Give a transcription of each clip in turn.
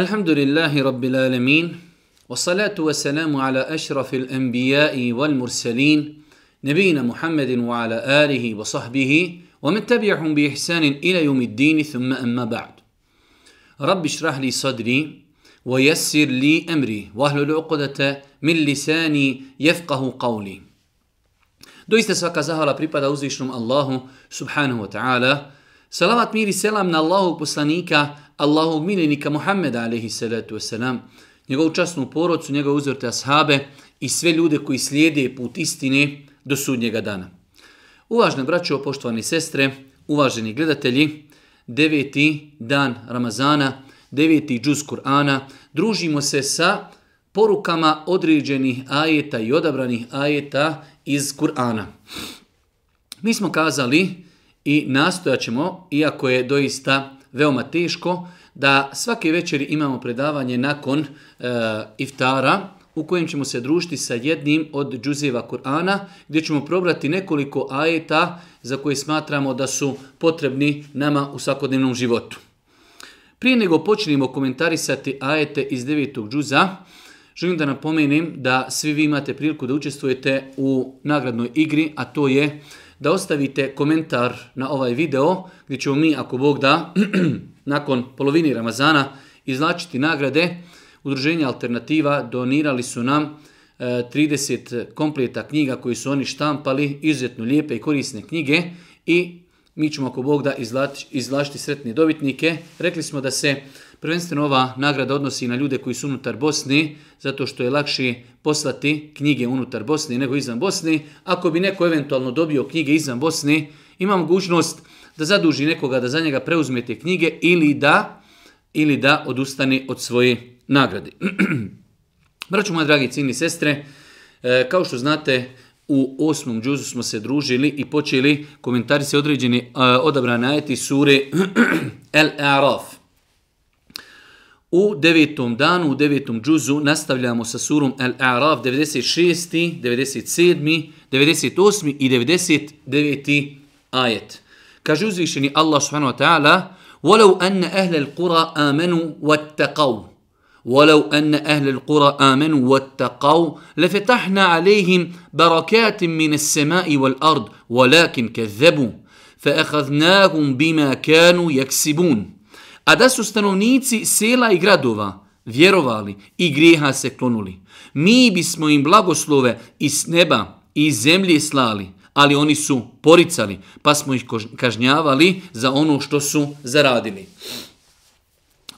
الحمد لله رب العالمين والصلاة والسلام على أشرف الأنبياء والمرسلين نبينا محمد وعلى آله وصحبه ومن تبعهم بإحسان إلى يوم الدين ثم أما بعد رب اشرح لي صدري ويسر لي أمري واهل العقدة من لساني يفقه قولي Doista svaka zahvala pripada uzvišnom Allahu subhanahu wa ta'ala. Salavat mir i selam na Allahu poslanika, Allahovog miljenika Muhammeda alaihi salatu wasalam, njegovu častnu porodcu, njegove uzvrte ashabe i sve ljude koji slijede put istine do sudnjega dana. Uvažne braćo, poštovani sestre, uvaženi gledatelji, deveti dan Ramazana, deveti džuz Kur'ana, družimo se sa porukama određenih ajeta i odabranih ajeta iz Kur'ana. Mi smo kazali i nastojaćemo, iako je doista veoma teško da svake večeri imamo predavanje nakon e, iftara u kojem ćemo se družiti sa jednim od džuzeva Kur'ana gdje ćemo probrati nekoliko ajeta za koje smatramo da su potrebni nama u svakodnevnom životu. Prije nego počnemo komentarisati ajete iz devetog džuza, želim da napomenim da svi vi imate priliku da učestvujete u nagradnoj igri, a to je uh, da ostavite komentar na ovaj video gdje ćemo mi, ako Bog da, nakon polovini Ramazana izlačiti nagrade. Udruženje Alternativa donirali su nam 30 e, kompleta knjiga koji su oni štampali, izuzetno lijepe i korisne knjige i mi ćemo, ako Bog da, izlačiti sretne dobitnike. Rekli smo da se uh, Prvenstveno ova nagrada odnosi na ljude koji su unutar Bosni, zato što je lakše poslati knjige unutar Bosni nego izvan Bosni. Ako bi neko eventualno dobio knjige izvan Bosni, ima mogućnost da zaduži nekoga da za njega preuzme te knjige ili da, ili da odustane od svoje nagrade. Braću moje dragi cini sestre, e, kao što znate, u osmom džuzu smo se družili i počeli komentari se određeni e, odabrane ajeti sure El-Araf. U devetom danu, u devetom džuzu nastavljamo sa surom Al-A'raf 96., 97., 98. i 99. ajet. Kaže uzvišeni Allah subhanahu wa ta'ala وَلَوْ أَنَّ أَهْلَ الْقُرَى آمَنُوا وَاتَّقَوْا ولو أن أهل القرى آمنوا واتقوا لفتحنا عليهم بركات من السماء والأرض ولكن كذبوا فأخذناهم بما كانوا يكسبون a da su stanovnici sela i gradova vjerovali i grijeha se klonuli. Mi bismo im blagoslove iz neba i iz zemlje slali, ali oni su poricali, pa smo ih kažnjavali za ono što su zaradili.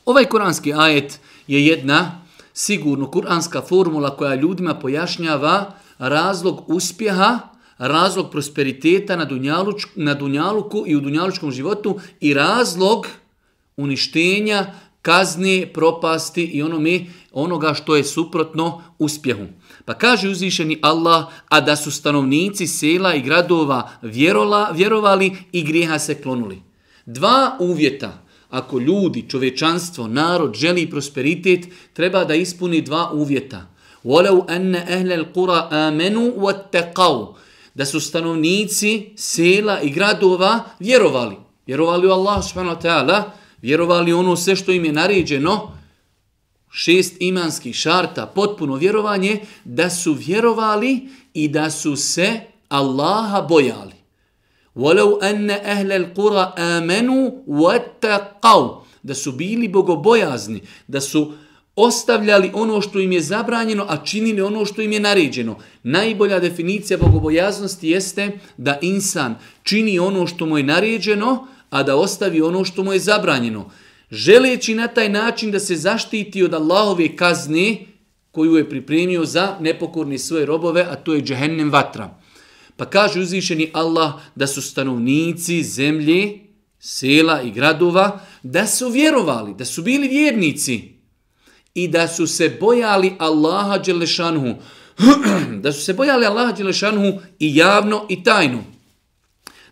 Ovaj kuranski ajet je jedna sigurno kuranska formula koja ljudima pojašnjava razlog uspjeha, razlog prosperiteta na, dunjaluč, na Dunjaluku i u Dunjalučkom životu i razlog uspjeha uništenja, kazne, propasti i onome, onoga što je suprotno uspjehu. Pa kaže uzvišeni Allah, a da su stanovnici sela i gradova vjerola, vjerovali i grijeha se klonuli. Dva uvjeta, ako ljudi, čovečanstvo, narod želi prosperitet, treba da ispuni dva uvjeta. Walau anna ahla al-qura amanu wattaqu da su stanovnici sela i gradova vjerovali vjerovali u Allah subhanahu wa ta'ala vjerovali ono sve što im je naređeno, šest imanskih šarta, potpuno vjerovanje, da su vjerovali i da su se Allaha bojali. Walau anna ahla al-qura amanu wattaqu da su bili bogobojazni, da su ostavljali ono što im je zabranjeno, a činili ono što im je naređeno. Najbolja definicija bogobojaznosti jeste da insan čini ono što mu je naređeno, a da ostavi ono što mu je zabranjeno, želeći na taj način da se zaštiti od Allahove kazne koju je pripremio za nepokorni svoje robove, a to je džehennem vatra. Pa kaže uzvišeni Allah da su stanovnici zemlje, sela i gradova, da su vjerovali, da su bili vjernici i da su se bojali Allaha Đelešanhu, da su se bojali Allaha Đelešanhu i javno i tajno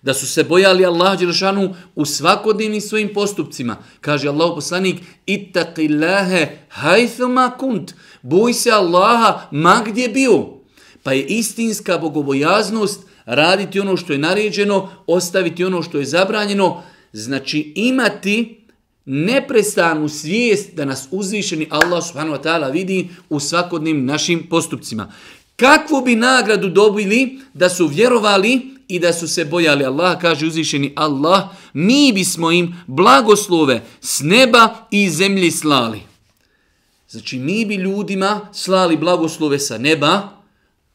da su se bojali Allaha Đelešanu u svakodnevnim svojim postupcima. Kaže Allahu poslanik, itaki lahe hajthuma kunt, boj se Allaha ma gdje bio. Pa je istinska bogobojaznost raditi ono što je naređeno, ostaviti ono što je zabranjeno, znači imati neprestanu svijest da nas uzvišeni Allah subhanahu wa ta'ala vidi u svakodnim našim postupcima. Kakvu bi nagradu dobili da su vjerovali i da su se bojali Allaha, kaže uzvišeni Allah, mi bismo im blagoslove s neba i zemlji slali. Znači mi bi ljudima slali blagoslove sa neba,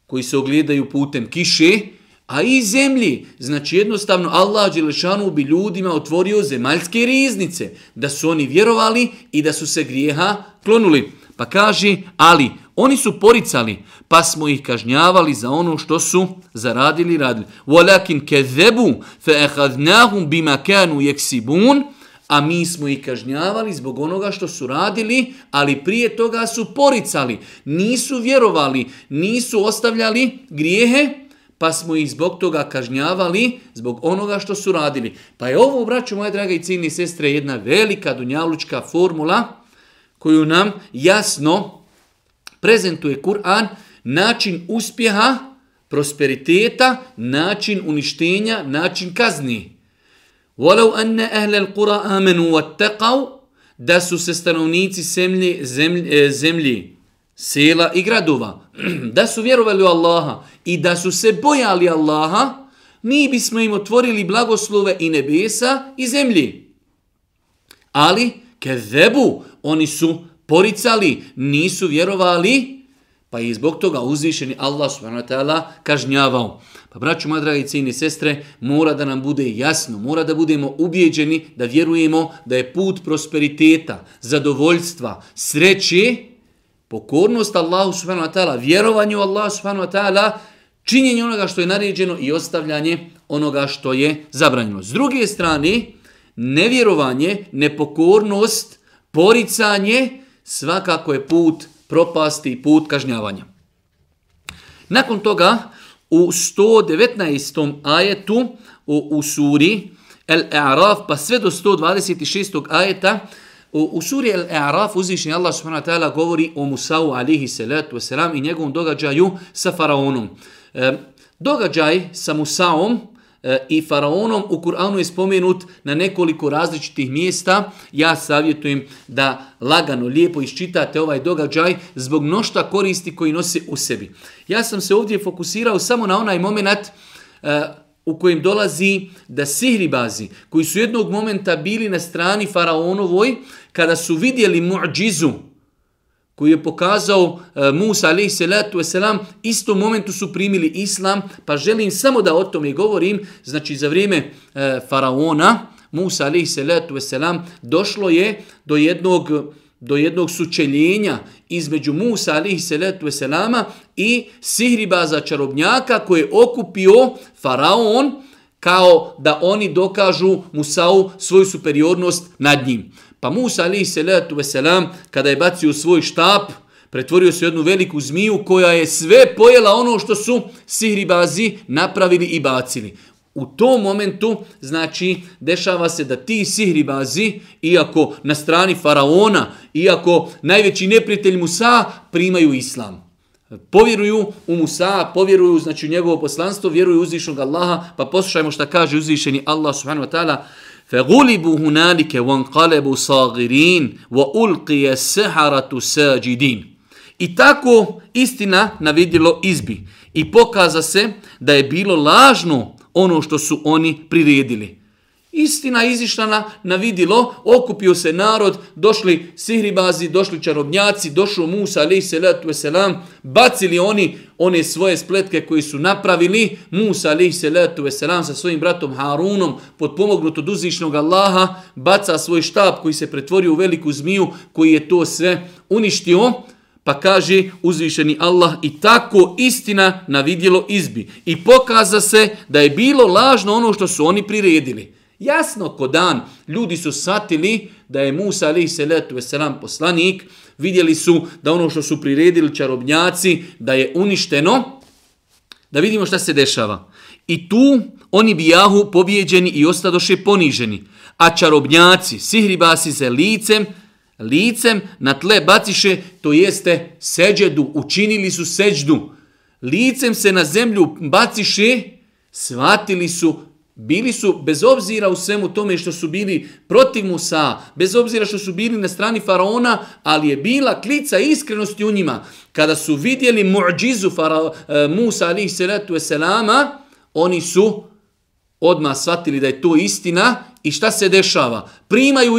koji se ogledaju putem kiše, a i zemlji. Znači jednostavno Allah Đelešanu bi ljudima otvorio zemaljske riznice, da su oni vjerovali i da su se grijeha klonuli. Pa kaže, ali oni su poricali, pa smo ih kažnjavali za ono što su zaradili i radili. Walakin kezebu fe ehadnahum bima kanu jeksibun, a mi smo ih kažnjavali zbog onoga što su radili, ali prije toga su poricali, nisu vjerovali, nisu ostavljali grijehe, pa smo ih zbog toga kažnjavali zbog onoga što su radili. Pa je ovo, braću moje drage i ciljni sestre, jedna velika dunjavlučka formula, koju nam jasno prezentuje Kur'an, način uspjeha, prosperiteta, način uništenja, način kazni. Walau anna ahla al-qura amanu wattaqu da su se stanovnici zemlje, zemlje, e, zemlje, sela i gradova, da su vjerovali u Allaha i da su se bojali Allaha, mi bismo im otvorili blagoslove i nebesa i zemlji. Ali, kezebu, oni su poricali, nisu vjerovali, pa je zbog toga uzvišeni Allah subhanahu wa ta'ala kažnjavao. Pa braću moja draga i cijine sestre, mora da nam bude jasno, mora da budemo ubjeđeni da vjerujemo da je put prosperiteta, zadovoljstva, sreći, pokornost Allahu subhanahu wa ta'ala, vjerovanju Allahu subhanahu wa ta'ala, činjenje onoga što je naređeno i ostavljanje onoga što je zabranjeno. S druge strane, nevjerovanje, nepokornost, poricanje, svakako je put propasti i put kažnjavanja. Nakon toga, u 119. ajetu u, u suri El-Araf, pa sve do 126. ajeta, u, u suri El-Araf uzvišnji Allah s.w.t. govori o Musau alihi salatu wasalam i njegovom događaju sa faraonom. E, događaj sa Musaom, E, i faraonom u Kur'anu je spomenut na nekoliko različitih mjesta. Ja savjetujem da lagano, lijepo iščitate ovaj događaj zbog mnošta koristi koji nose u sebi. Ja sam se ovdje fokusirao samo na onaj moment e, u kojem dolazi da sihribazi koji su jednog momenta bili na strani faraonovoj kada su vidjeli muđizu koji je pokazao e, Musa alaihi salatu wasalam, istom momentu su primili islam, pa želim samo da o tome govorim, znači za vrijeme e, faraona, Musa alaihi salatu wasalam, došlo je do jednog, do jednog sučeljenja između Musa alaihi salatu wasalama i sihribaza čarobnjaka koje je okupio faraon, kao da oni dokažu Musa'u svoju superiornost nad njim. Pa Musa alaihi salatu wasalam, kada je bacio svoj štap, pretvorio se u jednu veliku zmiju koja je sve pojela ono što su sihribazi napravili i bacili. U tom momentu, znači, dešava se da ti sihribazi, iako na strani faraona, iako najveći neprijatelj Musa, primaju islam povjeruju u Musa, povjeruju znači u njegovo poslanstvo, vjeruju u uzvišnog Allaha, pa poslušajmo šta kaže uzvišeni Allah subhanahu wa ta'ala, فَغُلِبُوا هُنَالِكَ وَانْقَلَبُوا صَاغِرِينَ وَأُلْقِيَ السَّحَرَةُ سَاجِدِينَ I tako istina navidjelo izbi i pokaza se da je bilo lažno ono što su oni priredili. Istina izišla na, na vidilo, okupio se narod, došli sihribazi, došli čarobnjaci, došao Musa, ali se letu selam, bacili oni one svoje spletke koji su napravili, Musa, ali se letu selam sa svojim bratom Harunom, pod pomognut od uzvišnog Allaha, baca svoj štab koji se pretvorio u veliku zmiju koji je to sve uništio, pa kaže uzvišeni Allah i tako istina na vidjelo izbi. I pokaza se da je bilo lažno ono što su oni priredili. Jasno ko dan, ljudi su shvatili da je Musa alaih salatu wasalam poslanik, vidjeli su da ono što su priredili čarobnjaci, da je uništeno, da vidimo šta se dešava. I tu oni bi jahu pobjeđeni i ostadoše poniženi. A čarobnjaci, sihribasi se licem, licem na tle baciše, to jeste seđedu, učinili su seđdu. Licem se na zemlju baciše, shvatili su Bili su, bez obzira u svemu tome što su bili protiv Musa, bez obzira što su bili na strani Faraona, ali je bila klica iskrenosti u njima. Kada su vidjeli muđizu Fara, e, Musa alih salatu selama, oni su odmah shvatili da je to istina i šta se dešava. Primaju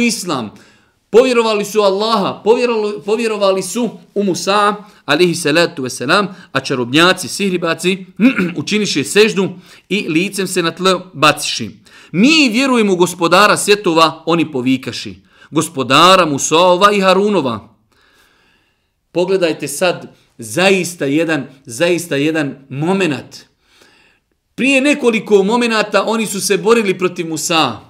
islam. Primaju islam. Povjerovali su Allaha, povjerovali, povjerovali su u Musa, alihi salatu veselam, a čarobnjaci, sihribaci, učiniše seždu i licem se na tle baciši. Mi vjerujemo gospodara svjetova, oni povikaši. Gospodara Musaova i Harunova. Pogledajte sad zaista jedan, zaista jedan momenat. Prije nekoliko momenata oni su se borili protiv Musaa.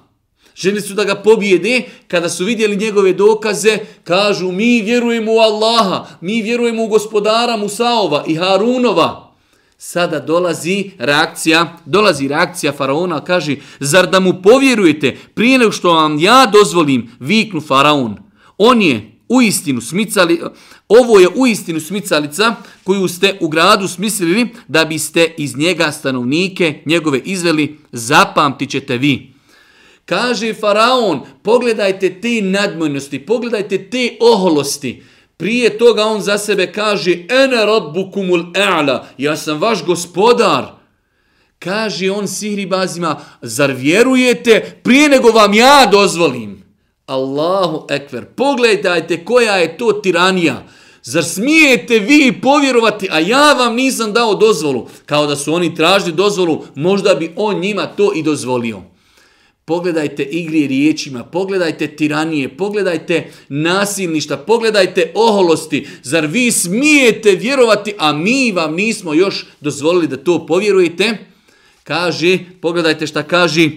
Želi su da ga pobjede, kada su vidjeli njegove dokaze, kažu mi vjerujemo u Allaha, mi vjerujemo u gospodara Musaova i Harunova. Sada dolazi reakcija, dolazi reakcija faraona, kaže, zar da mu povjerujete prije nego što vam ja dozvolim, viknu faraon. On je u istinu smicali, ovo je u istinu smicalica koju ste u gradu smislili da biste iz njega stanovnike njegove izveli, zapamtit ćete vi. Kaže faraon, pogledajte te nadmojnosti, pogledajte te oholosti. Prije toga on za sebe kaže, ene rabbukumul e'la, ja sam vaš gospodar. Kaže on sihribazima, zar vjerujete prije nego vam ja dozvolim? Allahu ekver, pogledajte koja je to tiranija. Zar smijete vi povjerovati, a ja vam nisam dao dozvolu? Kao da su oni tražili dozvolu, možda bi on njima to i dozvolio pogledajte igrije riječima, pogledajte tiranije, pogledajte nasilništa, pogledajte oholosti. Zar vi smijete vjerovati, a mi vam nismo još dozvolili da to povjerujete? Kaže, pogledajte šta kaže,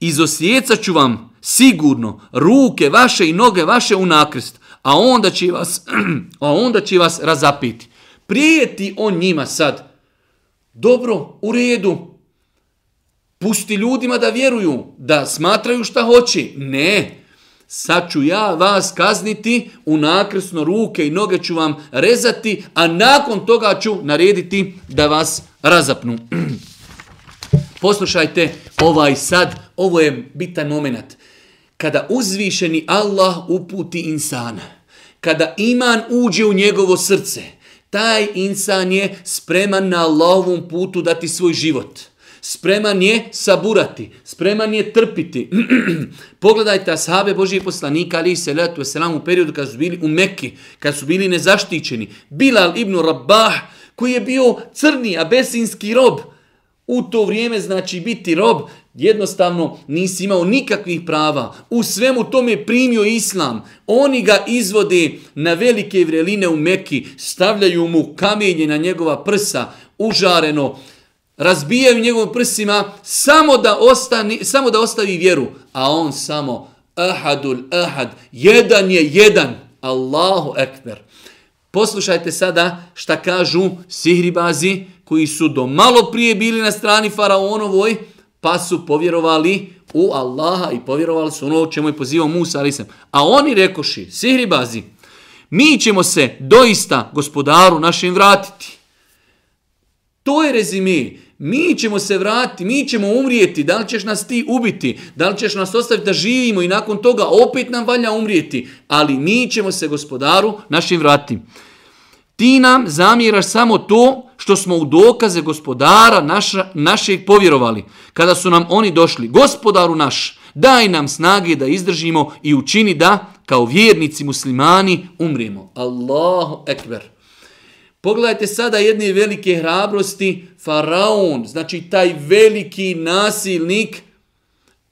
izosjecat ću vam sigurno ruke vaše i noge vaše u nakrst, a onda će vas, a onda će vas razapiti. Prijeti on njima sad. Dobro, u redu, pusti ljudima da vjeruju, da smatraju šta hoće. Ne, sad ću ja vas kazniti, u nakresno ruke i noge ću vam rezati, a nakon toga ću narediti da vas razapnu. Poslušajte ovaj sad, ovo je bitan moment. Kada uzvišeni Allah uputi insana, kada iman uđe u njegovo srce, taj insan je spreman na Allahovom putu dati svoj život – spreman je saburati, spreman je trpiti. Pogledajte ashave Božije poslanika ali se letu selam u periodu kad su bili u Mekki, kad su bili nezaštićeni. Bilal ibn Rabah, koji je bio crni abesinski rob, u to vrijeme znači biti rob, jednostavno nisi imao nikakvih prava. U svemu tome primio islam. Oni ga izvode na velike vreline u Mekki, stavljaju mu kamenje na njegova prsa, užareno, razbijaju njegovim prsima samo da, ostani, samo da ostavi vjeru. A on samo, ahadul ahad, jedan je jedan, Allahu ekber. Poslušajte sada šta kažu sihribazi koji su do malo prije bili na strani faraonovoj, pa su povjerovali u Allaha i povjerovali su ono čemu je pozivao Musa, ali sam. A oni rekoši, sihribazi, mi ćemo se doista gospodaru našem vratiti. To je rezime. Mi ćemo se vratiti, mi ćemo umrijeti, da li ćeš nas ti ubiti, da li ćeš nas ostaviti da živimo i nakon toga opet nam valja umrijeti, ali mi ćemo se gospodaru našim vratiti. Ti nam zamjeraš samo to što smo u dokaze gospodara naša, našeg povjerovali, kada su nam oni došli, gospodaru naš, daj nam snage da izdržimo i učini da kao vjernici muslimani umrijemo. Allahu ekber. Allahu ekber. Pogledajte sada jedne velike hrabrosti, faraon, znači taj veliki nasilnik,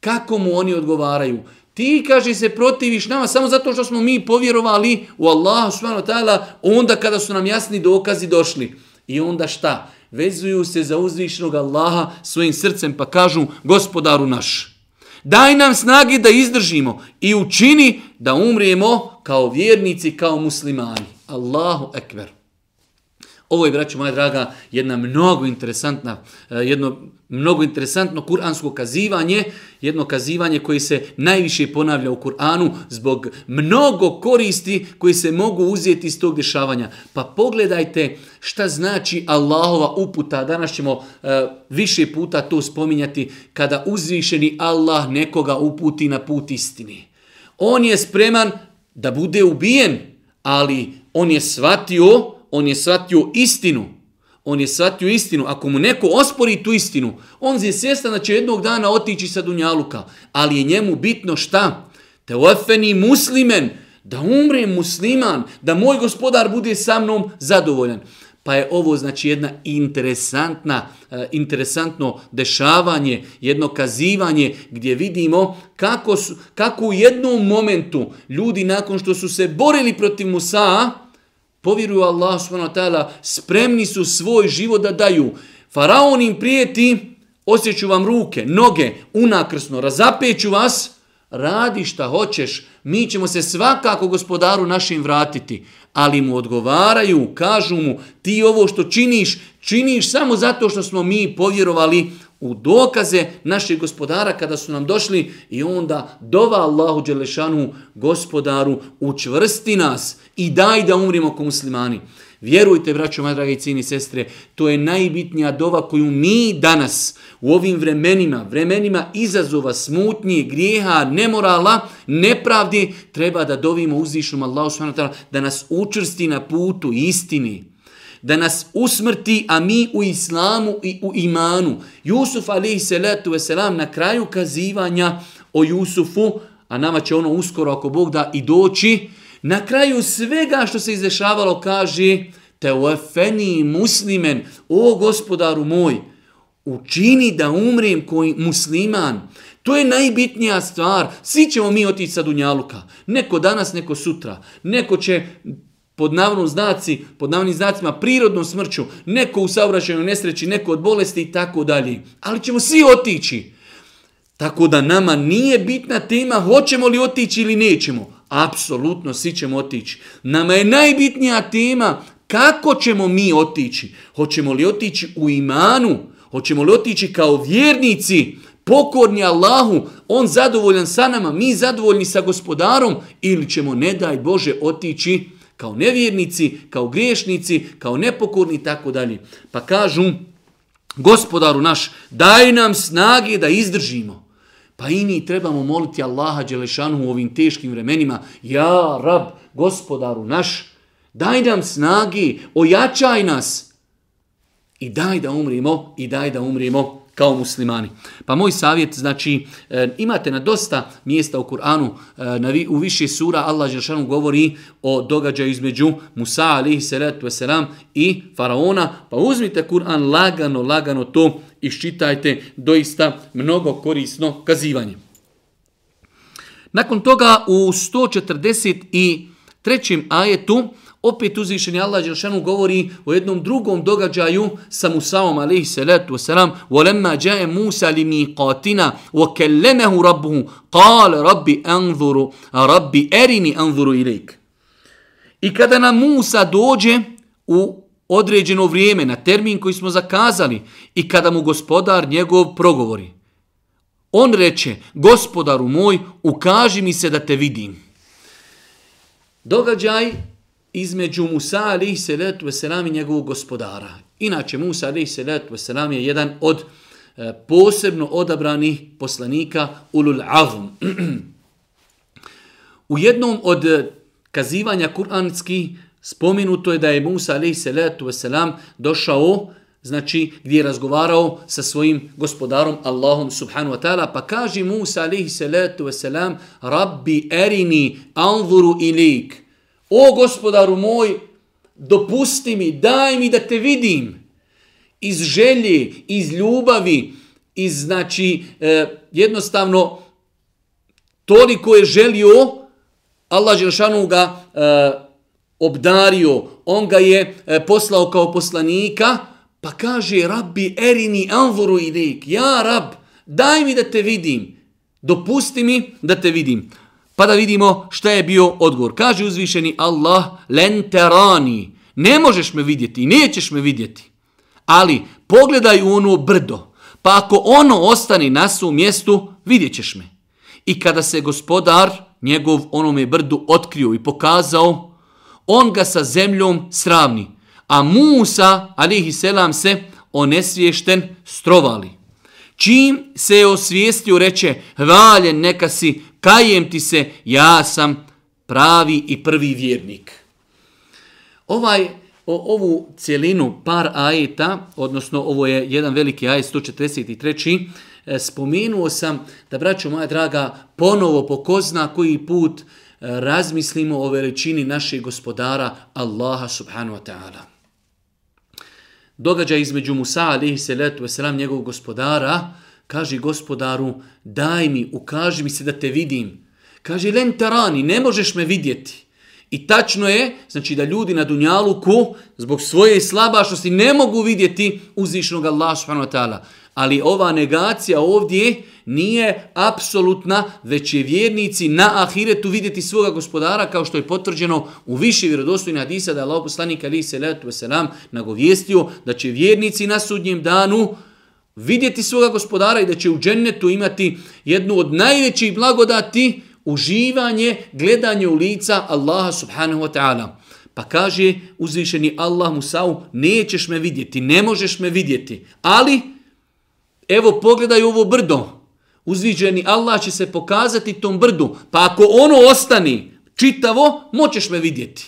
kako mu oni odgovaraju? Ti, kaže, se protiviš nama samo zato što smo mi povjerovali u Allaha subhanahu ta'ala onda kada su nam jasni dokazi došli. I onda šta? Vezuju se za uzvišnog Allaha svojim srcem pa kažu gospodaru naš, daj nam snagi da izdržimo i učini da umrijemo kao vjernici, kao muslimani. Allahu ekveru. Ovo je, braću moja draga, jedna mnogo interesantna, e, jedno mnogo interesantno kuransko kazivanje, jedno kazivanje koje se najviše ponavlja u Kur'anu zbog mnogo koristi koji se mogu uzeti iz tog dešavanja. Pa pogledajte šta znači Allahova uputa. Danas ćemo e, više puta to spominjati kada uzvišeni Allah nekoga uputi na put istini. On je spreman da bude ubijen, ali on je shvatio da on je shvatio istinu. On je shvatio istinu. Ako mu neko ospori tu istinu, on je svjestan da će jednog dana otići sa Dunjaluka. Ali je njemu bitno šta? Te ofeni muslimen, da umre musliman, da moj gospodar bude sa mnom zadovoljan. Pa je ovo znači jedna interesantna, eh, interesantno dešavanje, jedno kazivanje gdje vidimo kako, su, kako u jednom momentu ljudi nakon što su se borili protiv Musa, a, povjeruju Allah subhanahu wa ta'ala, spremni su svoj život da daju. Faraon im prijeti, osjeću vam ruke, noge, unakrsno, razapeću vas, radi šta hoćeš, mi ćemo se svakako gospodaru našim vratiti. Ali mu odgovaraju, kažu mu, ti ovo što činiš, činiš samo zato što smo mi povjerovali u dokaze naših gospodara kada su nam došli i onda dova Allahu Đelešanu gospodaru učvrsti nas i daj da umrimo ko muslimani. Vjerujte, braćo, moje drage cini sestre, to je najbitnija dova koju mi danas u ovim vremenima, vremenima izazova, smutnje, grijeha, nemorala, nepravdi, treba da dovimo uzvišnjom Allahu Svanotara da nas učrsti na putu istini da nas usmrti, a mi u islamu i u imanu. Jusuf alaihi salatu wasalam na kraju kazivanja o Jusufu, a nama će ono uskoro ako Bog da i doći, na kraju svega što se izdešavalo kaže te uefeni muslimen, o gospodaru moj, učini da umrem koji musliman. To je najbitnija stvar. Svi ćemo mi otići sa Dunjaluka. Neko danas, neko sutra. Neko će pod navnom znaci, pod navnim znacima, prirodnom smrću, neko u savraćajnoj nesreći, neko od bolesti i tako dalje. Ali ćemo svi otići. Tako da nama nije bitna tema hoćemo li otići ili nećemo. Apsolutno svi ćemo otići. Nama je najbitnija tema kako ćemo mi otići. Hoćemo li otići u imanu? Hoćemo li otići kao vjernici? pokorni Allahu, on zadovoljan sa nama, mi zadovoljni sa gospodarom, ili ćemo, ne daj Bože, otići kao nevjernici, kao griješnici, kao nepokorni i tako dalje. Pa kažu, gospodaru naš, daj nam snage da izdržimo. Pa i mi trebamo moliti Allaha Đelešanu u ovim teškim vremenima. Ja, rab, gospodaru naš, daj nam snage, ojačaj nas i daj da umrimo, i daj da umrimo kao muslimani. Pa moj savjet, znači, e, imate na dosta mjesta u Kur'anu, e, u više sura Allah Žešanu govori o događaju između Musa, alihi salatu wasalam, i Faraona, pa uzmite Kur'an lagano, lagano to iščitajte, doista mnogo korisno kazivanje. Nakon toga u 140 i trećem ajetu Opet uzvišeni Allah Đelšanu govori o jednom drugom događaju sa Musaom alaihi salatu wasalam وَلَمَّا جَاءَ مُوسَ لِمِي قَاتِنَا وَكَلَّمَهُ رَبُّهُ قَالَ رَبِّ أَنْظُرُ رَبِّ أَرِنِ أَنْظُرُ إِلَيْكَ I kada nam Musa dođe u određeno vrijeme, na termin koji smo zakazali, i kada mu gospodar njegov progovori, on reče, gospodaru moj, ukaži mi se da te vidim. Događaj između Musa alaih salatu wasalam i njegovog gospodara. Inače, Musa alaih salatu wasalam je jedan od e, posebno odabranih poslanika Ulul Avm. U jednom od e, kazivanja kuranski spominuto je da je Musa alaih salatu wasalam došao znači gdje je razgovarao sa svojim gospodarom Allahom subhanu wa ta'ala, pa kaže Musa alaihi salatu wasalam, Rabbi erini anzuru ilik, O gospodaru moj, dopusti mi, daj mi da te vidim. Iz želje, iz ljubavi, iz znači eh, jednostavno toliko je želio, Allah Želšanu ga eh, obdario, on ga je eh, poslao kao poslanika, pa kaže rabbi erini anvuru ilik, ja rab, daj mi da te vidim, dopusti mi da te vidim. Pa da vidimo šta je bio odgovor. Kaže uzvišeni Allah, lenterani, ne možeš me vidjeti, nećeš me vidjeti. Ali pogledaj u ono brdo, pa ako ono ostane na svom mjestu, vidjet ćeš me. I kada se gospodar njegov onome brdu otkrio i pokazao, on ga sa zemljom sravni, a Musa, alihi selam se, onesviješten strovali. Čim se je osvijestio, reče, hvaljen neka si, kajem ti se, ja sam pravi i prvi vjernik. Ovaj, o, ovu cijelinu par ajeta, odnosno ovo je jedan veliki ajet 143 e, spomenuo sam da, braćo moja draga, ponovo po ko zna koji put e, razmislimo o veličini našeg gospodara Allaha subhanu wa ta'ala. Događaj između Musa alihi salatu wasalam, njegovog gospodara, uh, kaže gospodaru, daj mi, ukaži mi se da te vidim. Kaže, len tarani, ne možeš me vidjeti. I tačno je, znači da ljudi na Dunjaluku, zbog svoje slabašnosti, ne mogu vidjeti uzvišnog Allah ta'ala. Ali ova negacija ovdje nije apsolutna, već je vjernici na ahiretu vidjeti svoga gospodara, kao što je potvrđeno u više vjerodostojne hadisa da je Allah poslanik Ali Selatu Veselam nagovjestio da će vjernici na sudnjem danu vidjeti vidjeti svoga gospodara i da će u džennetu imati jednu od najvećih blagodati uživanje, gledanje u lica Allaha subhanahu wa ta'ala. Pa kaže uzvišeni Allah Musa'u, nećeš me vidjeti, ne možeš me vidjeti, ali evo pogledaj ovo brdo, uzviđeni Allah će se pokazati tom brdu, pa ako ono ostani čitavo, moćeš me vidjeti.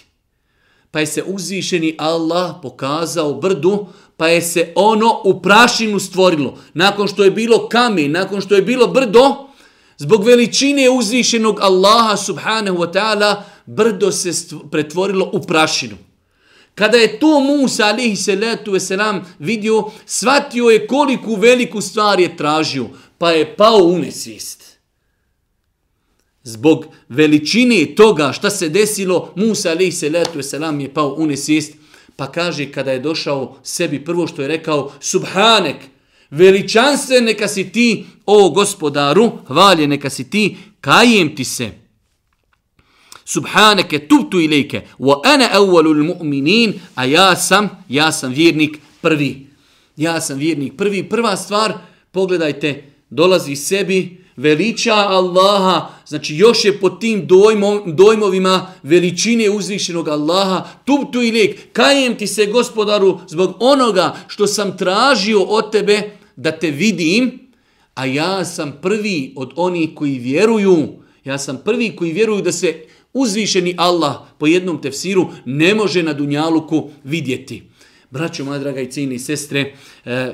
Pa je se uzvišeni Allah pokazao brdu, pa je se ono u prašinu stvorilo. Nakon što je bilo kamen, nakon što je bilo brdo, zbog veličine uzvišenog Allaha subhanahu wa ta'ala, brdo se pretvorilo u prašinu. Kada je to Musa alihi salatu veselam vidio, shvatio je koliku veliku stvar je tražio, pa je pao u nesvijest. Zbog veličine toga šta se desilo, Musa alihi salatu veselam je pao u nesvijest, Pa kaže kada je došao sebi prvo što je rekao Subhanek, veličanstve neka si ti, o gospodaru, hvalje neka si ti, kajem ti se. Subhaneke tubtu ilike, wa ana awwalul mu'minin, a ja sam, ja sam vjernik prvi. Ja sam vjernik prvi. Prva stvar, pogledajte, dolazi sebi, veliča Allaha, znači još je pod tim dojmom, dojmovima veličine uzvišenog Allaha, tup tu i lijek, kajem ti se gospodaru zbog onoga što sam tražio od tebe da te vidim, a ja sam prvi od onih koji vjeruju, ja sam prvi koji vjeruju da se uzvišeni Allah po jednom tefsiru ne može na Dunjaluku vidjeti. Braćo, moja draga i cijeni sestre, eh,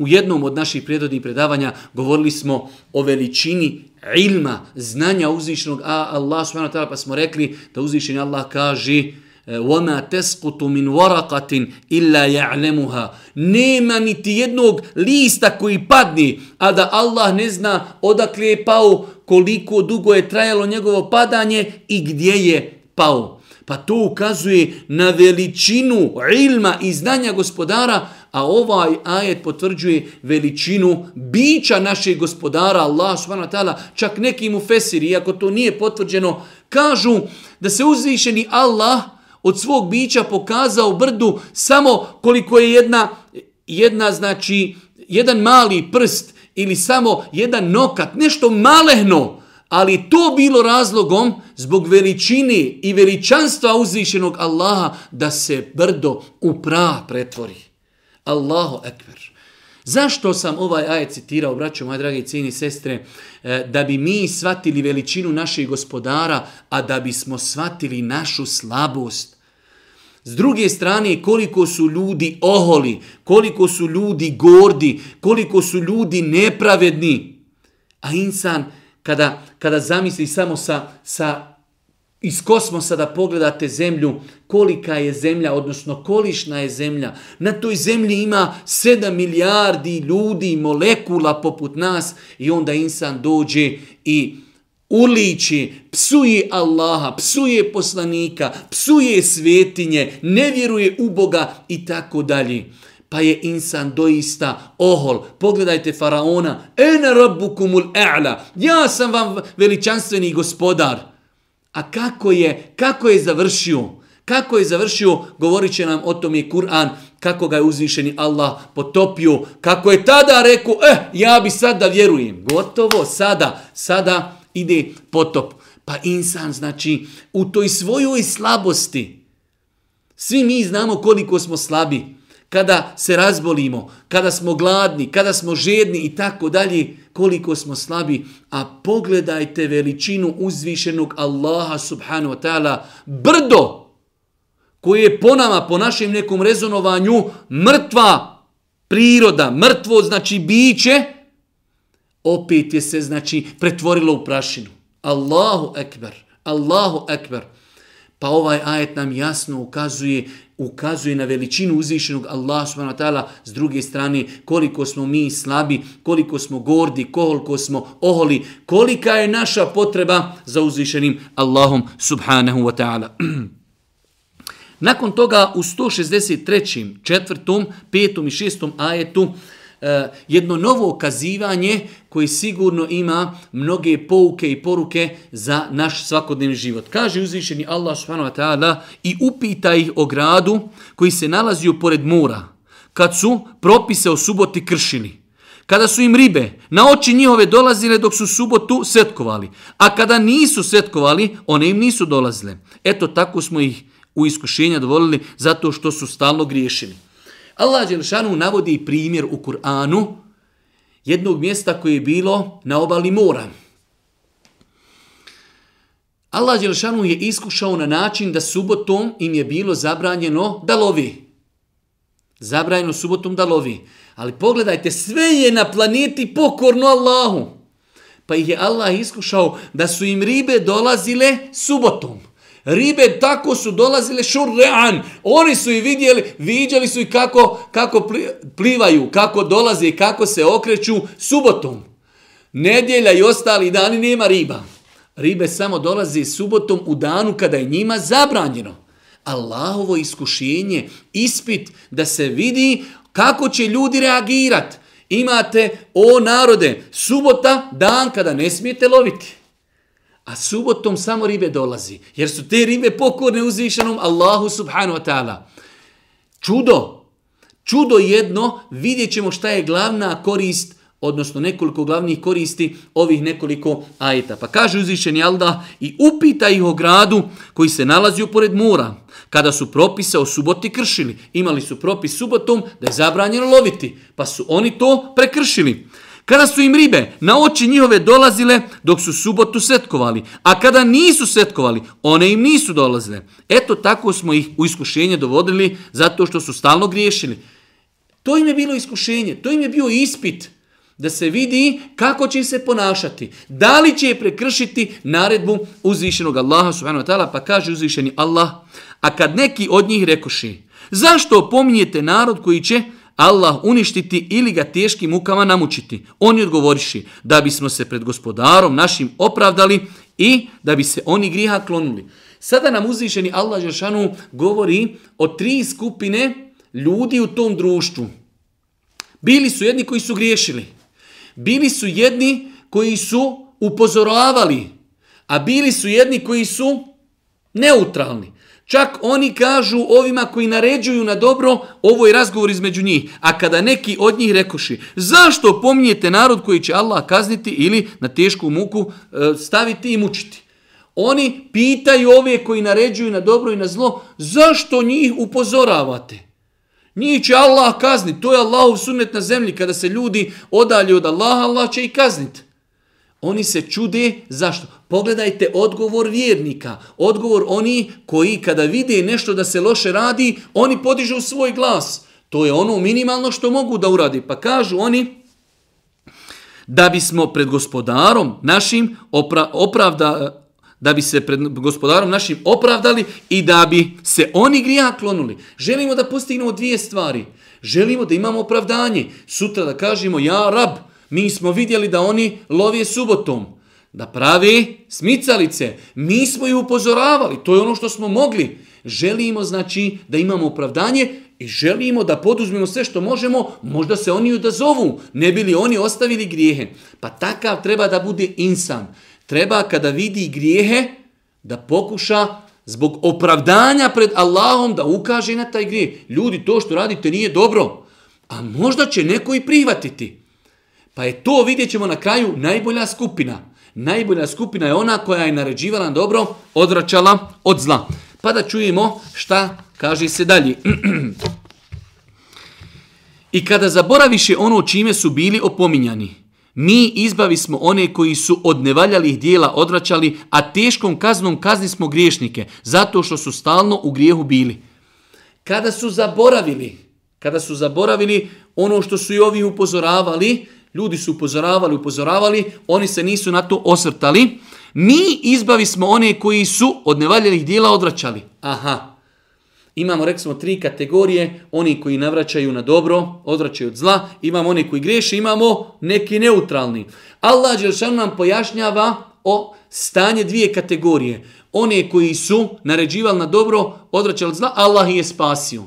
U jednom od naših prijedodnih predavanja govorili smo o veličini ilma, znanja uzvišenog a Allah subhanahu wa ta'ala pa smo rekli da uzvišeni Allah kaže وَمَا تَسْقُتُ مِنْ وَرَقَةٍ إِلَّا يَعْلَمُهَا Nema niti jednog lista koji padne, a da Allah ne zna odakle je pao, koliko dugo je trajalo njegovo padanje i gdje je pao. Pa to ukazuje na veličinu ilma i znanja gospodara, a ovaj ajet potvrđuje veličinu bića našeg gospodara Allah subhanahu wa ta'ala, čak neki mu fesiri, iako to nije potvrđeno, kažu da se uzvišeni Allah od svog bića pokazao brdu samo koliko je jedna, jedna znači, jedan mali prst ili samo jedan nokat, nešto malehno, ali to bilo razlogom zbog veličine i veličanstva uzvišenog Allaha da se brdo u prah pretvori. Allahu ekber. Zašto sam ovaj ajet citirao, braćo moje dragi cijeni sestre, e, da bi mi svatili veličinu naših gospodara, a da bi smo svatili našu slabost? S druge strane, koliko su ljudi oholi, koliko su ljudi gordi, koliko su ljudi nepravedni. A insan, kada, kada zamisli samo sa, sa iz kosmosa da pogledate zemlju, kolika je zemlja, odnosno kolišna je zemlja. Na toj zemlji ima 7 milijardi ljudi, molekula poput nas i onda insan dođe i uliči, psuje Allaha, psuje poslanika, psuje svetinje, ne vjeruje u Boga i tako dalje. Pa je insan doista ohol. Pogledajte faraona. Ena rabbukumul e'la. Ja sam vam veličanstveni gospodar. A kako je, kako je završio? Kako je završio? Govorit će nam o tom je Kur'an, kako ga je uzvišeni Allah potopio, kako je tada rekao, eh, ja bi sad da vjerujem. Gotovo, sada, sada ide potop. Pa insan, znači, u toj svojoj slabosti, svi mi znamo koliko smo slabi, kada se razbolimo, kada smo gladni, kada smo žedni i tako dalje, koliko smo slabi. A pogledajte veličinu uzvišenog Allaha subhanahu wa ta'ala, brdo koje je po nama, po našem nekom rezonovanju, mrtva priroda, mrtvo znači biće, opet je se znači pretvorilo u prašinu. Allahu ekber, Allahu ekber. Allahu ekber. Pa ovaj ajet nam jasno ukazuje ukazuje na veličinu uzvišenog Allah subhanahu wa ta'ala s druge strane koliko smo mi slabi, koliko smo gordi, koliko smo oholi, kolika je naša potreba za uzvišenim Allahom subhanahu wa ta'ala. Nakon toga u 163. četvrtom, petom i šestom ajetu Eh, jedno novo okazivanje koji sigurno ima mnoge pouke i poruke za naš svakodnevni život. Kaže uzvišeni Allah subhanahu wa ta'ala i upita ih o gradu koji se nalazio pored mora kad su propise o suboti kršili. Kada su im ribe na oči njihove dolazile dok su subotu svetkovali, a kada nisu svetkovali, one im nisu dolazile. Eto tako smo ih u iskušenja dovolili zato što su stalno griješili. Allah Đelšanu navodi primjer u Kur'anu jednog mjesta koje je bilo na obali mora. Allah Đelšanu je iskušao na način da subotom im je bilo zabranjeno da lovi. Zabranjeno subotom da lovi. Ali pogledajte, sve je na planeti pokorno Allahu. Pa ih je Allah iskušao da su im ribe dolazile subotom. Ribe tako su dolazile šurrean. Oni su i vidjeli, viđali su i kako, kako plivaju, kako dolaze i kako se okreću subotom. Nedjelja i ostali dani nema riba. Ribe samo dolaze subotom u danu kada je njima zabranjeno. Allahovo iskušenje, ispit da se vidi kako će ljudi reagirati. Imate, o narode, subota, dan kada ne smijete loviti. A subotom samo ribe dolazi. Jer su te ribe pokorne uzvišenom Allahu subhanu wa ta'ala. Čudo. Čudo jedno. Vidjet ćemo šta je glavna korist odnosno nekoliko glavnih koristi ovih nekoliko ajeta. Pa kaže uzvišeni Alda i upita ih o gradu koji se nalazi upored mora. Kada su propise o suboti kršili, imali su propis subotom da je zabranjeno loviti, pa su oni to prekršili. Kada su im ribe na oči njihove dolazile dok su subotu svetkovali, a kada nisu svetkovali, one im nisu dolazile. Eto tako smo ih u iskušenje dovodili zato što su stalno griješili. To im je bilo iskušenje, to im je bio ispit da se vidi kako će se ponašati, da li će je prekršiti naredbu uzvišenog Allaha subhanahu wa ta'ala, pa kaže uzvišeni Allah, a kad neki od njih rekoši, zašto pominjete narod koji će Allah uništiti ili ga teškim mukama namučiti. On je odgovoriši da bismo se pred gospodarom našim opravdali i da bi se oni griha klonuli. Sada nam uzvišeni Allah Žešanu govori o tri skupine ljudi u tom društvu. Bili su jedni koji su griješili. Bili su jedni koji su upozoravali. A bili su jedni koji su neutralni. Čak oni kažu ovima koji naređuju na dobro, ovo je razgovor između njih. A kada neki od njih rekoši, zašto pominjete narod koji će Allah kazniti ili na tešku muku e, staviti i mučiti? Oni pitaju ove koji naređuju na dobro i na zlo, zašto njih upozoravate? Njih će Allah kazniti, to je Allahov sunnet na zemlji, kada se ljudi odalje od Allaha, Allah će i kazniti. Oni se čude zašto? Pogledajte odgovor vjernika. Odgovor oni koji kada vide nešto da se loše radi, oni podižu svoj glas. To je ono minimalno što mogu da uradi. Pa kažu oni da bismo pred gospodarom našim opra, opravda da bi se pred gospodarom našim opravdali i da bi se oni grija klonuli. Želimo da postignemo dvije stvari. Želimo da imamo opravdanje. Sutra da kažemo ja rab, Mi smo vidjeli da oni lovije subotom, da pravi smicalice. Mi smo ju upozoravali, to je ono što smo mogli. Želimo, znači, da imamo opravdanje i želimo da poduzmimo sve što možemo, možda se oni odazovu, ne bili oni ostavili grijehe. Pa takav treba da bude insan. Treba kada vidi grijehe, da pokuša zbog opravdanja pred Allahom da ukaže na taj grijeh. Ljudi, to što radite nije dobro, a možda će neko i prihvatiti. Pa je to, vidjet ćemo na kraju, najbolja skupina. Najbolja skupina je ona koja je naređivala dobro, odvraćala od zla. Pa da čujemo šta kaže se dalje. I kada zaboraviše ono čime su bili opominjani, mi izbavi smo one koji su od nevaljalih dijela odvraćali, a teškom kaznom kazni smo griješnike, zato što su stalno u grijehu bili. Kada su zaboravili, kada su zaboravili ono što su i ovi upozoravali, Ljudi su upozoravali, upozoravali, oni se nisu na to osvrtali. Mi izbavi smo one koji su od nevaljenih dijela odvraćali. Aha. Imamo, reksmo, tri kategorije. Oni koji navraćaju na dobro, odvraćaju od zla. Imamo one koji greše, imamo neki neutralni. Allah Đeršan nam pojašnjava o stanje dvije kategorije. One koji su naređivali na dobro, odvraćali od zla, Allah je spasio.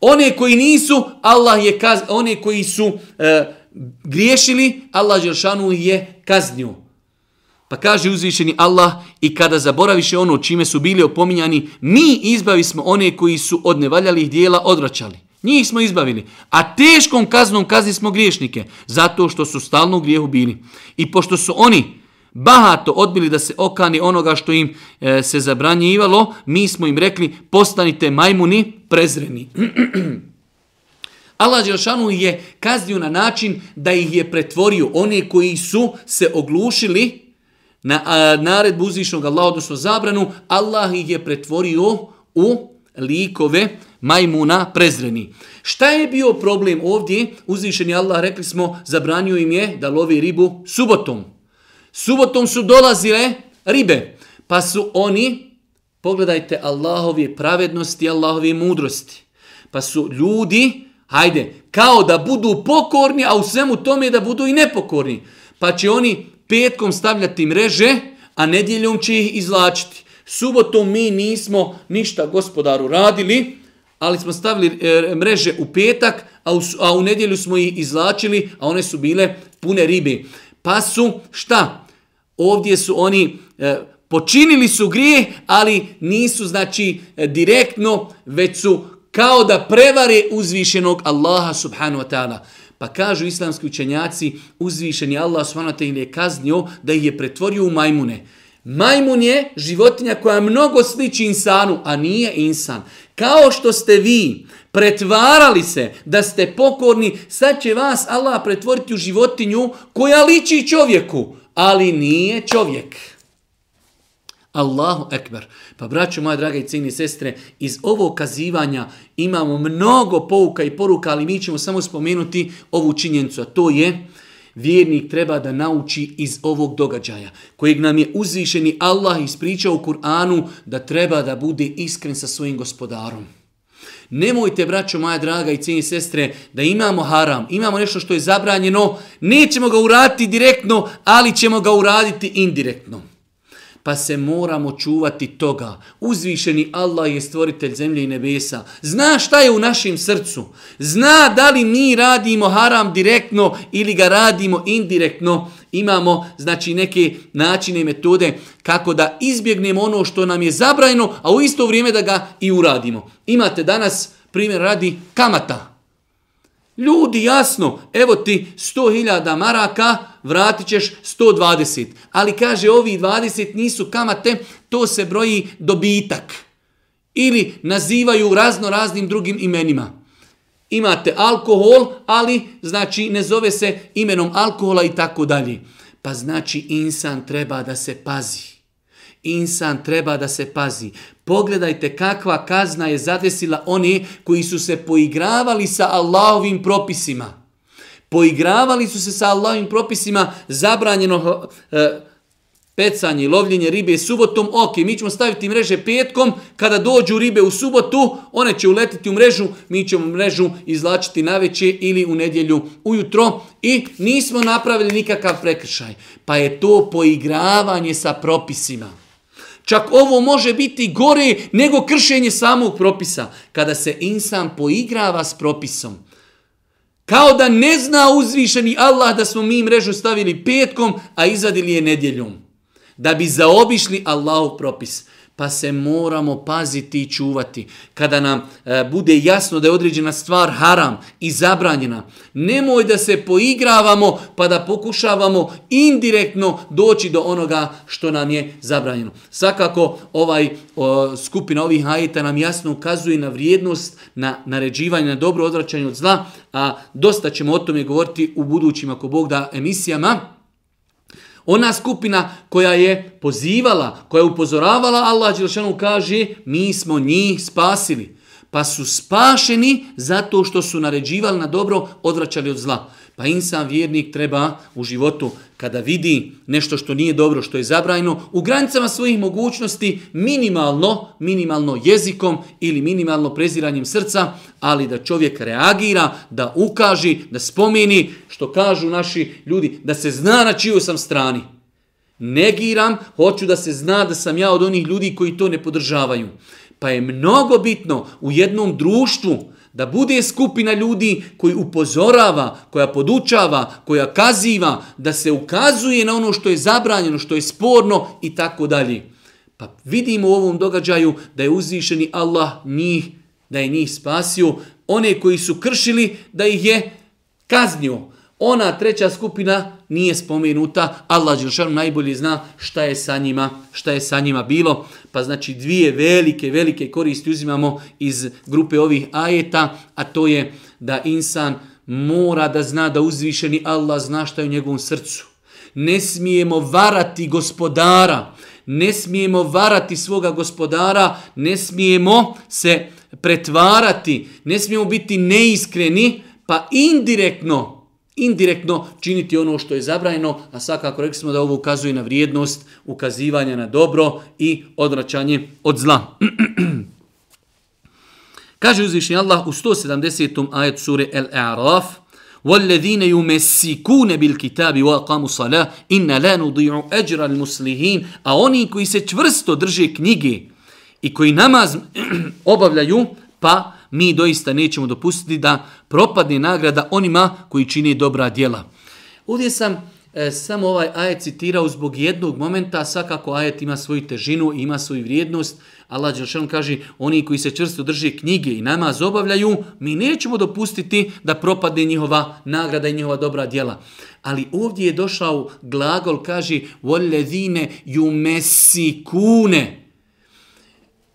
One koji nisu, Allah je kaz... One koji su... E, griješili, Allah Đeršanu je kaznio. Pa kaže uzvišeni Allah, i kada zaboraviše ono čime su bili opominjani, mi izbavi smo one koji su od nevaljalih dijela odvraćali. Njih smo izbavili, a teškom kaznom kazni smo griješnike, zato što su stalno u grijehu bili. I pošto su oni bahato odbili da se okani onoga što im e, se zabranjivalo, mi smo im rekli, postanite majmuni prezreni. Allah Đelšanu je kaznio na način da ih je pretvorio one koji su se oglušili na naredbu uzvišnog Allah, odnosno zabranu, Allah ih je pretvorio u likove majmuna prezreni. Šta je bio problem ovdje? Uzvišeni Allah rekli smo, zabranio im je da lovi ribu subotom. Subotom su dolazile ribe, pa su oni, pogledajte Allahove pravednosti, Allahove mudrosti, pa su ljudi, Hajde, kao da budu pokorni, a u svemu tome da budu i nepokorni. Pa će oni petkom stavljati mreže, a nedjeljom će ih izlačiti. Subotom mi nismo ništa gospodaru radili, ali smo stavili e, mreže u petak, a u, a u nedjelju smo ih izlačili, a one su bile pune ribe. Pa su, šta? Ovdje su oni, e, počinili su grije, ali nisu, znači, e, direktno, već su kao da prevare uzvišenog Allaha subhanu wa ta'ala. Pa kažu islamski učenjaci, uzvišeni Allah subhanu wa ta'ala je kaznio da ih je pretvorio u majmune. Majmun je životinja koja mnogo sliči insanu, a nije insan. Kao što ste vi pretvarali se da ste pokorni, sad će vas Allah pretvoriti u životinju koja liči čovjeku, ali nije čovjek. Allahu ekber. Pa braćo moje drage i cijenje sestre, iz ovog kazivanja imamo mnogo pouka i poruka, ali mi ćemo samo spomenuti ovu činjenicu, a to je vjernik treba da nauči iz ovog događaja, kojeg nam je uzvišeni Allah ispričao u Kur'anu da treba da bude iskren sa svojim gospodarom. Nemojte, braćo moja draga i cijenje sestre, da imamo haram, imamo nešto što je zabranjeno, nećemo ga uraditi direktno, ali ćemo ga uraditi indirektno pa se moramo čuvati toga. Uzvišeni Allah je stvoritelj zemlje i nebesa. Zna šta je u našim srcu. Zna da li mi radimo haram direktno ili ga radimo indirektno. Imamo znači neke načine i metode kako da izbjegnemo ono što nam je zabrajeno, a u isto vrijeme da ga i uradimo. Imate danas primjer radi kamata. Ljudi, jasno, evo ti 100.000 maraka, vratit ćeš 120. Ali kaže, ovi 20 nisu kamate, to se broji dobitak. Ili nazivaju razno raznim drugim imenima. Imate alkohol, ali znači ne zove se imenom alkohola i tako dalje. Pa znači insan treba da se pazi. Insan treba da se pazi. Pogledajte kakva kazna je zadesila one koji su se poigravali sa Allahovim propisima poigravali su se sa Allahovim propisima zabranjeno e, pecanje i lovljenje ribe subotom, ok, mi ćemo staviti mreže petkom, kada dođu ribe u subotu, one će uletiti u mrežu, mi ćemo mrežu izlačiti na veće ili u nedjelju ujutro i nismo napravili nikakav prekršaj. Pa je to poigravanje sa propisima. Čak ovo može biti gore nego kršenje samog propisa. Kada se insan poigrava s propisom, Kao da ne zna uzvišeni Allah da smo mi mrežu stavili petkom, a izvadili je nedjeljom. Da bi zaobišli Allahov propis pa se moramo paziti i čuvati. Kada nam e, bude jasno da je određena stvar haram i zabranjena, nemoj da se poigravamo pa da pokušavamo indirektno doći do onoga što nam je zabranjeno. Svakako, ovaj, o, skupina ovih hajita nam jasno ukazuje na vrijednost, na naređivanje, na dobro odvraćanje od zla, a dosta ćemo o tome govoriti u budućim, ako Bog da, emisijama. Ona skupina koja je pozivala, koja je upozoravala, Allah Đelšanu kaže, mi smo njih spasili pa su spašeni zato što su naređivali na dobro, odvraćali od zla. Pa insan vjernik treba u životu, kada vidi nešto što nije dobro, što je zabrajno, u granicama svojih mogućnosti, minimalno, minimalno jezikom ili minimalno preziranjem srca, ali da čovjek reagira, da ukaži, da spomeni, što kažu naši ljudi, da se zna na čiju sam strani. Negiram, hoću da se zna da sam ja od onih ljudi koji to ne podržavaju. Pa je mnogo bitno u jednom društvu da bude skupina ljudi koji upozorava, koja podučava, koja kaziva, da se ukazuje na ono što je zabranjeno, što je sporno i tako dalje. Pa vidimo u ovom događaju da je uzvišeni Allah njih, da je njih spasio, one koji su kršili da ih je kaznio. Ona treća skupina nije spomenuta. Allah Đelšanu najbolje zna šta je sa njima, šta je sa njima bilo. Pa znači dvije velike, velike koristi uzimamo iz grupe ovih ajeta, a to je da insan mora da zna da uzvišeni Allah zna šta je u njegovom srcu. Ne smijemo varati gospodara, ne smijemo varati svoga gospodara, ne smijemo se pretvarati, ne smijemo biti neiskreni, pa indirektno indirektno činiti ono što je zabrajeno, a svakako rekli smo da ovo ukazuje na vrijednost ukazivanja na dobro i odvraćanje od zla. Kaže uzvišnji Allah u 170. ajet sure El A'raf وَالَّذِينَ يُمَسِّكُونَ بِالْكِتَابِ وَاقَامُ صَلَا إِنَّ لَا نُضِعُ أَجْرَ الْمُسْلِهِينَ A oni koji se čvrsto drže knjige i koji namaz obavljaju, pa uh, mi doista nećemo dopustiti da propadne nagrada onima koji čine dobra djela. Ovdje sam e, samo ovaj ajet citirao zbog jednog momenta, svakako ajet ima svoju težinu i ima svoju vrijednost. Allah Đelšanom kaže, oni koji se čvrsto drže knjige i nama zobavljaju, mi nećemo dopustiti da propadne njihova nagrada i njihova dobra djela. Ali ovdje je došao glagol, kaže, وَلَّذِينَ يُمَسِكُونَ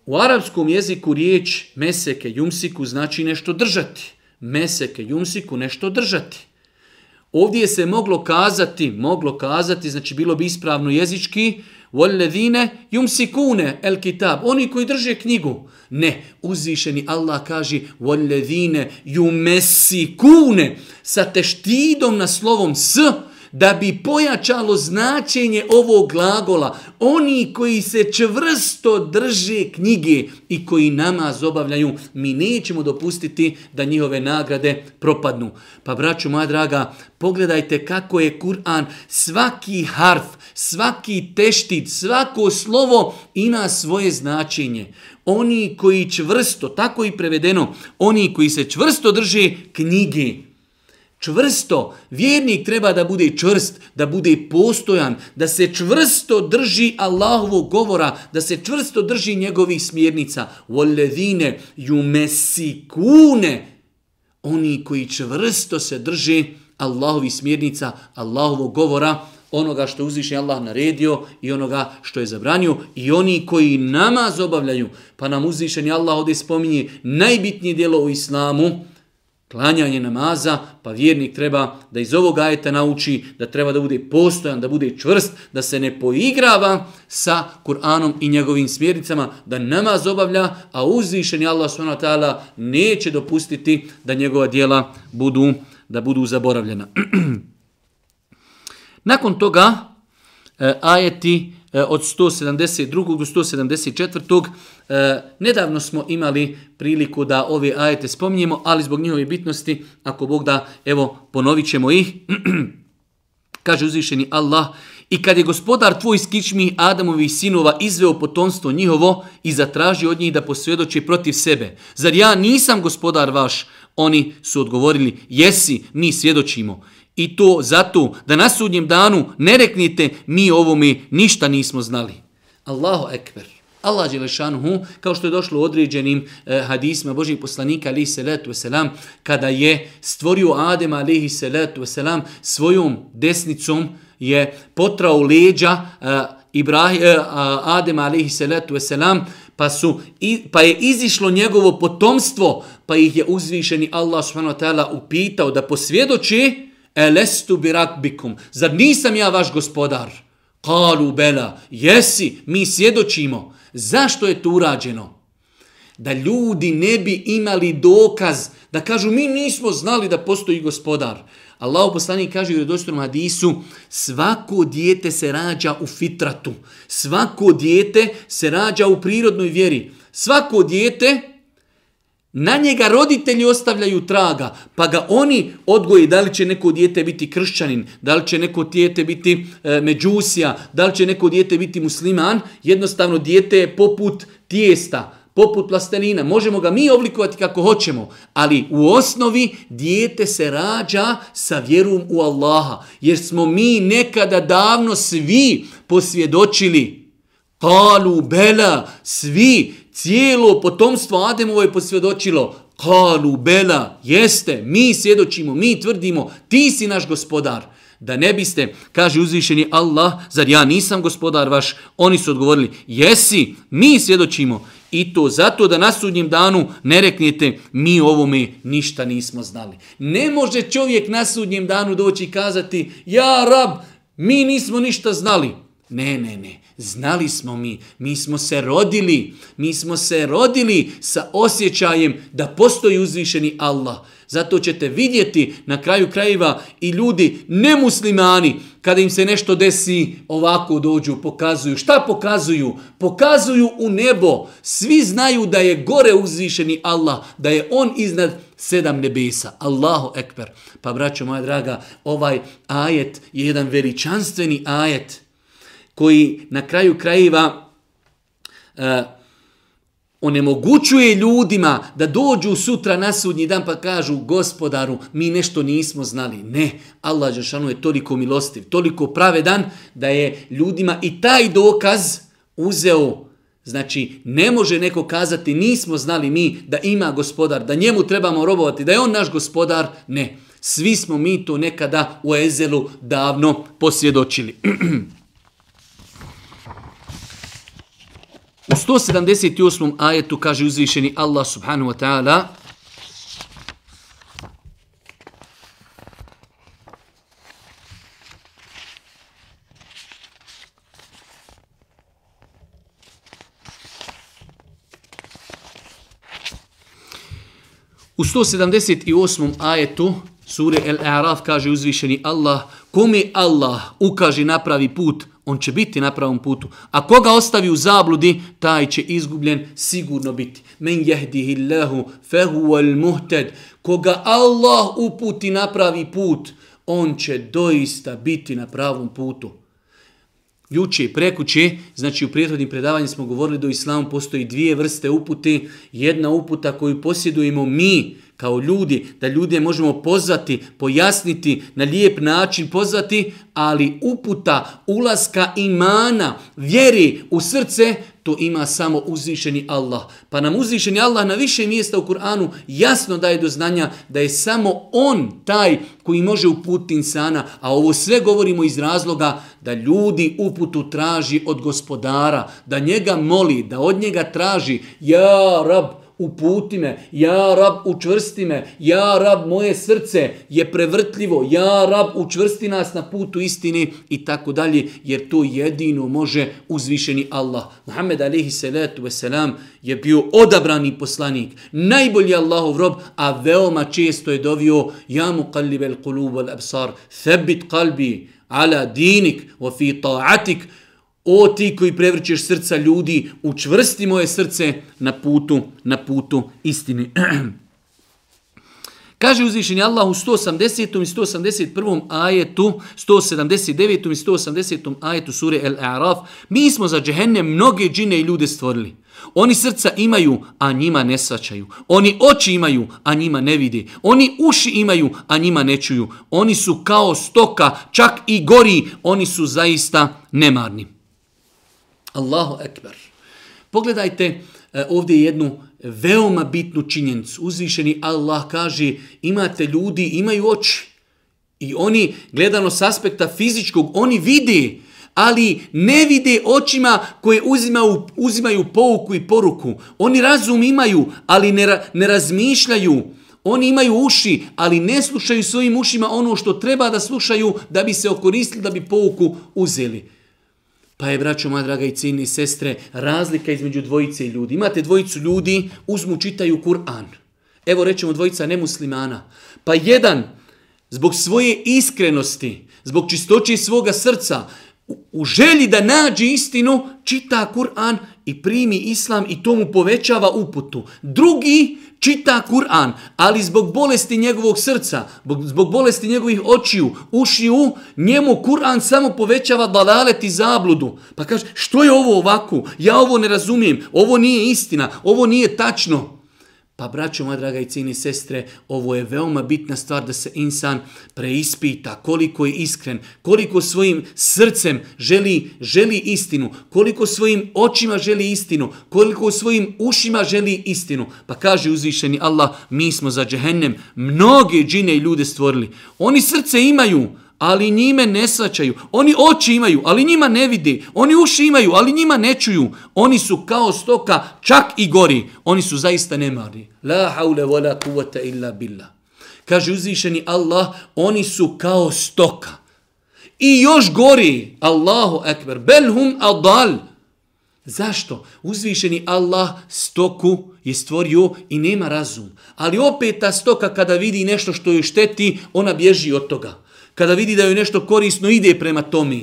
U arapskom jeziku riječ meseke jumsiku znači nešto držati. Meseke jumsiku nešto držati. Ovdje se moglo kazati, moglo kazati, znači bilo bi ispravno jezički, voljedine jumsikune el kitab, oni koji drže knjigu. Ne, uzvišeni Allah kaže voljedine jumesikune sa teštidom na slovom s, da bi pojačalo značenje ovog glagola, oni koji se čvrsto drže knjige i koji namaz obavljaju, mi nećemo dopustiti da njihove nagrade propadnu. Pa braću moja draga, pogledajte kako je Kur'an svaki harf, svaki teštit, svako slovo ima svoje značenje. Oni koji čvrsto, tako i prevedeno, oni koji se čvrsto drže knjige, Čvrsto, vjernik treba da bude čvrst, da bude postojan, da se čvrsto drži Allahovog govora, da se čvrsto drži njegovih smjernica. Walladine yumsikune oni koji čvrsto se drže Allahovi smjernica, Allahovog govora, onoga što uzvišen Allah naredio i onoga što je zabranio i oni koji namaz obavljaju, pa nam uzvišen Allah ovdje spominje najbitnije dijelo u islamu, klanjanje namaza, pa vjernik treba da iz ovog ajeta nauči, da treba da bude postojan, da bude čvrst, da se ne poigrava sa Kur'anom i njegovim smjernicama, da namaz obavlja, a uzvišeni Allah s.w.t. neće dopustiti da njegova dijela budu, da budu zaboravljena. Nakon toga, e, ajeti E, od 172. do 174. E, nedavno smo imali priliku da ove ajete spominjemo, ali zbog njihove bitnosti, ako Bog da, evo, ponovit ćemo ih. Kaže uzvišeni Allah, i kad je gospodar tvoj skičmi Adamovi sinova izveo potomstvo njihovo i zatražio od njih da posvjedoče protiv sebe, zar ja nisam gospodar vaš? Oni su odgovorili, jesi, mi svjedočimo. I to zato da na sudnjem danu ne reknite mi ovome ništa nismo znali. Allahu ekber. Allah Đelešanuhu, kao što je došlo u određenim eh, hadisma Božih poslanika, alihi salatu wasalam, kada je stvorio Adem, alihi salatu wasalam, svojom desnicom je potrao leđa eh, Ibrahi, eh, Adem, alihi salatu wasalam, pa, su, i, pa je izišlo njegovo potomstvo, pa ih je uzvišeni Allah subhanahu wa ta'ala upitao da posvjedoči, elestu bi rabbikum, zar nisam ja vaš gospodar? Kalu bela, jesi, mi svjedočimo. Zašto je to urađeno? Da ljudi ne bi imali dokaz da kažu mi nismo znali da postoji gospodar. Allah poslanik kaže u redostom hadisu svako dijete se rađa u fitratu. Svako dijete se rađa u prirodnoj vjeri. Svako dijete, Na njega roditelji ostavljaju traga, pa ga oni odgoje da li će neko dijete biti kršćanin, da li će neko dijete biti e, međusija, da li će neko dijete biti musliman. Jednostavno, dijete je poput tijesta, poput plastelina. Možemo ga mi oblikovati kako hoćemo, ali u osnovi dijete se rađa sa vjerom u Allaha. Jer smo mi nekada davno svi posvjedočili, kalu, bela, svi posvjedočili, cijelo potomstvo Ademovo je posvjedočilo, kalu bela, jeste, mi svjedočimo, mi tvrdimo, ti si naš gospodar. Da ne biste, kaže uzvišeni Allah, zar ja nisam gospodar vaš, oni su odgovorili, jesi, mi svjedočimo. I to zato da na sudnjem danu ne reknete, mi ovome ništa nismo znali. Ne može čovjek na sudnjem danu doći i kazati, ja rab, mi nismo ništa znali. Ne, ne, ne. Znali smo mi, mi smo se rodili, mi smo se rodili sa osjećajem da postoji uzvišeni Allah. Zato ćete vidjeti na kraju krajeva i ljudi nemuslimani kada im se nešto desi ovako dođu, pokazuju. Šta pokazuju? Pokazuju u nebo. Svi znaju da je gore uzvišeni Allah, da je on iznad sedam nebesa. Allahu ekber. Pa braćo moja draga, ovaj ajet je jedan veličanstveni ajet koji na kraju krajeva e, onemogućuje ljudima da dođu sutra na sudnji dan pa kažu gospodaru, mi nešto nismo znali. Ne, Allah Žešanu je toliko milostiv, toliko pravedan da je ljudima i taj dokaz uzeo Znači, ne može neko kazati, nismo znali mi da ima gospodar, da njemu trebamo robovati, da je on naš gospodar. Ne, svi smo mi to nekada u Ezelu davno posvjedočili. U 178. ajetu kaže uzvišeni Allah subhanahu wa ta'ala U 178. ajetu sure El-Araf kaže uzvišeni Allah kome Allah ukaže napravi put on će biti na pravom putu. A koga ostavi u zabludi, taj će izgubljen sigurno biti. Men jehdihi Allahu fehuval muhted. Koga Allah uputi na pravi put, on će doista biti na pravom putu. Juče i prekuće, znači u prijethodnim predavanju smo govorili da u islamu postoji dvije vrste upute. Jedna uputa koju posjedujemo mi, kao ljudi, da ljude možemo pozvati, pojasniti, na lijep način pozvati, ali uputa, ulaska imana, vjeri u srce, to ima samo uzvišeni Allah. Pa nam uzvišeni Allah na više mjesta u Kur'anu jasno daje do znanja da je samo On taj koji može uputiti insana, a ovo sve govorimo iz razloga da ljudi uputu traži od gospodara, da njega moli, da od njega traži, ja rab, uputi me, ja rab učvrsti me, ja rab moje srce je prevrtljivo, ja rab učvrsti nas na putu istini i tako dalje, jer to jedino može uzvišeni Allah. Muhammed alaihi salatu wasalam je bio odabrani poslanik, najbolji Allahov rob, a veoma često je dovio, ja mu kalibel kulubu al absar, thebit kalbi ala dinik, wa fi ta'atik, O ti koji prevrćeš srca ljudi, učvrsti moje srce na putu, na putu istini. Kaže uzvišenje Allah u 180. i 181. ajetu, 179. i 180. ajetu sure El Araf, mi smo za džehennem mnoge džine i ljude stvorili. Oni srca imaju, a njima ne svačaju. Oni oči imaju, a njima ne vidi. Oni uši imaju, a njima ne čuju. Oni su kao stoka, čak i gori, oni su zaista nemarni. Allahu ekber. Pogledajte e, ovdje jednu veoma bitnu činjenicu. Uzvišeni Allah kaže imate ljudi, imaju oči. I oni, gledano s aspekta fizičkog, oni vide, ali ne vide očima koje uzimaju, uzimaju pouku i poruku. Oni razum imaju, ali ne, ne razmišljaju. Oni imaju uši, ali ne slušaju svojim ušima ono što treba da slušaju da bi se okoristili, da bi pouku uzeli. Pa je, braćo moja draga i cijeni sestre, razlika između dvojice ljudi. Imate dvojicu ljudi, uzmu, čitaju Kur'an. Evo rećemo dvojica nemuslimana. Pa jedan, zbog svoje iskrenosti, zbog čistoće svoga srca, u želji da nađe istinu, čita Kur'an i primi islam i to mu povećava uputu. Drugi, čita Kur'an, ali zbog bolesti njegovog srca, zbog bolesti njegovih očiju, ušiju, njemu Kur'an samo povećava dalalet i zabludu. Pa kaže, što je ovo ovako? Ja ovo ne razumijem, ovo nije istina, ovo nije tačno. Pa braćo, moja draga i cini sestre, ovo je veoma bitna stvar da se insan preispita koliko je iskren, koliko svojim srcem želi, želi istinu, koliko svojim očima želi istinu, koliko svojim ušima želi istinu. Pa kaže uzvišeni Allah, mi smo za džehennem mnoge džine i ljude stvorili. Oni srce imaju, ali njime ne svačaju. Oni oči imaju, ali njima ne vide. Oni uši imaju, ali njima ne čuju. Oni su kao stoka, čak i gori. Oni su zaista nemarni. La haule wa la kuvata illa billa. Kaže uzvišeni Allah, oni su kao stoka. I još gori, Allahu ekber, belhum adal. Zašto? Uzvišeni Allah stoku je stvorio i nema razum. Ali opet ta stoka kada vidi nešto što ju šteti, ona bježi od toga kada vidi da joj nešto korisno ide prema tome.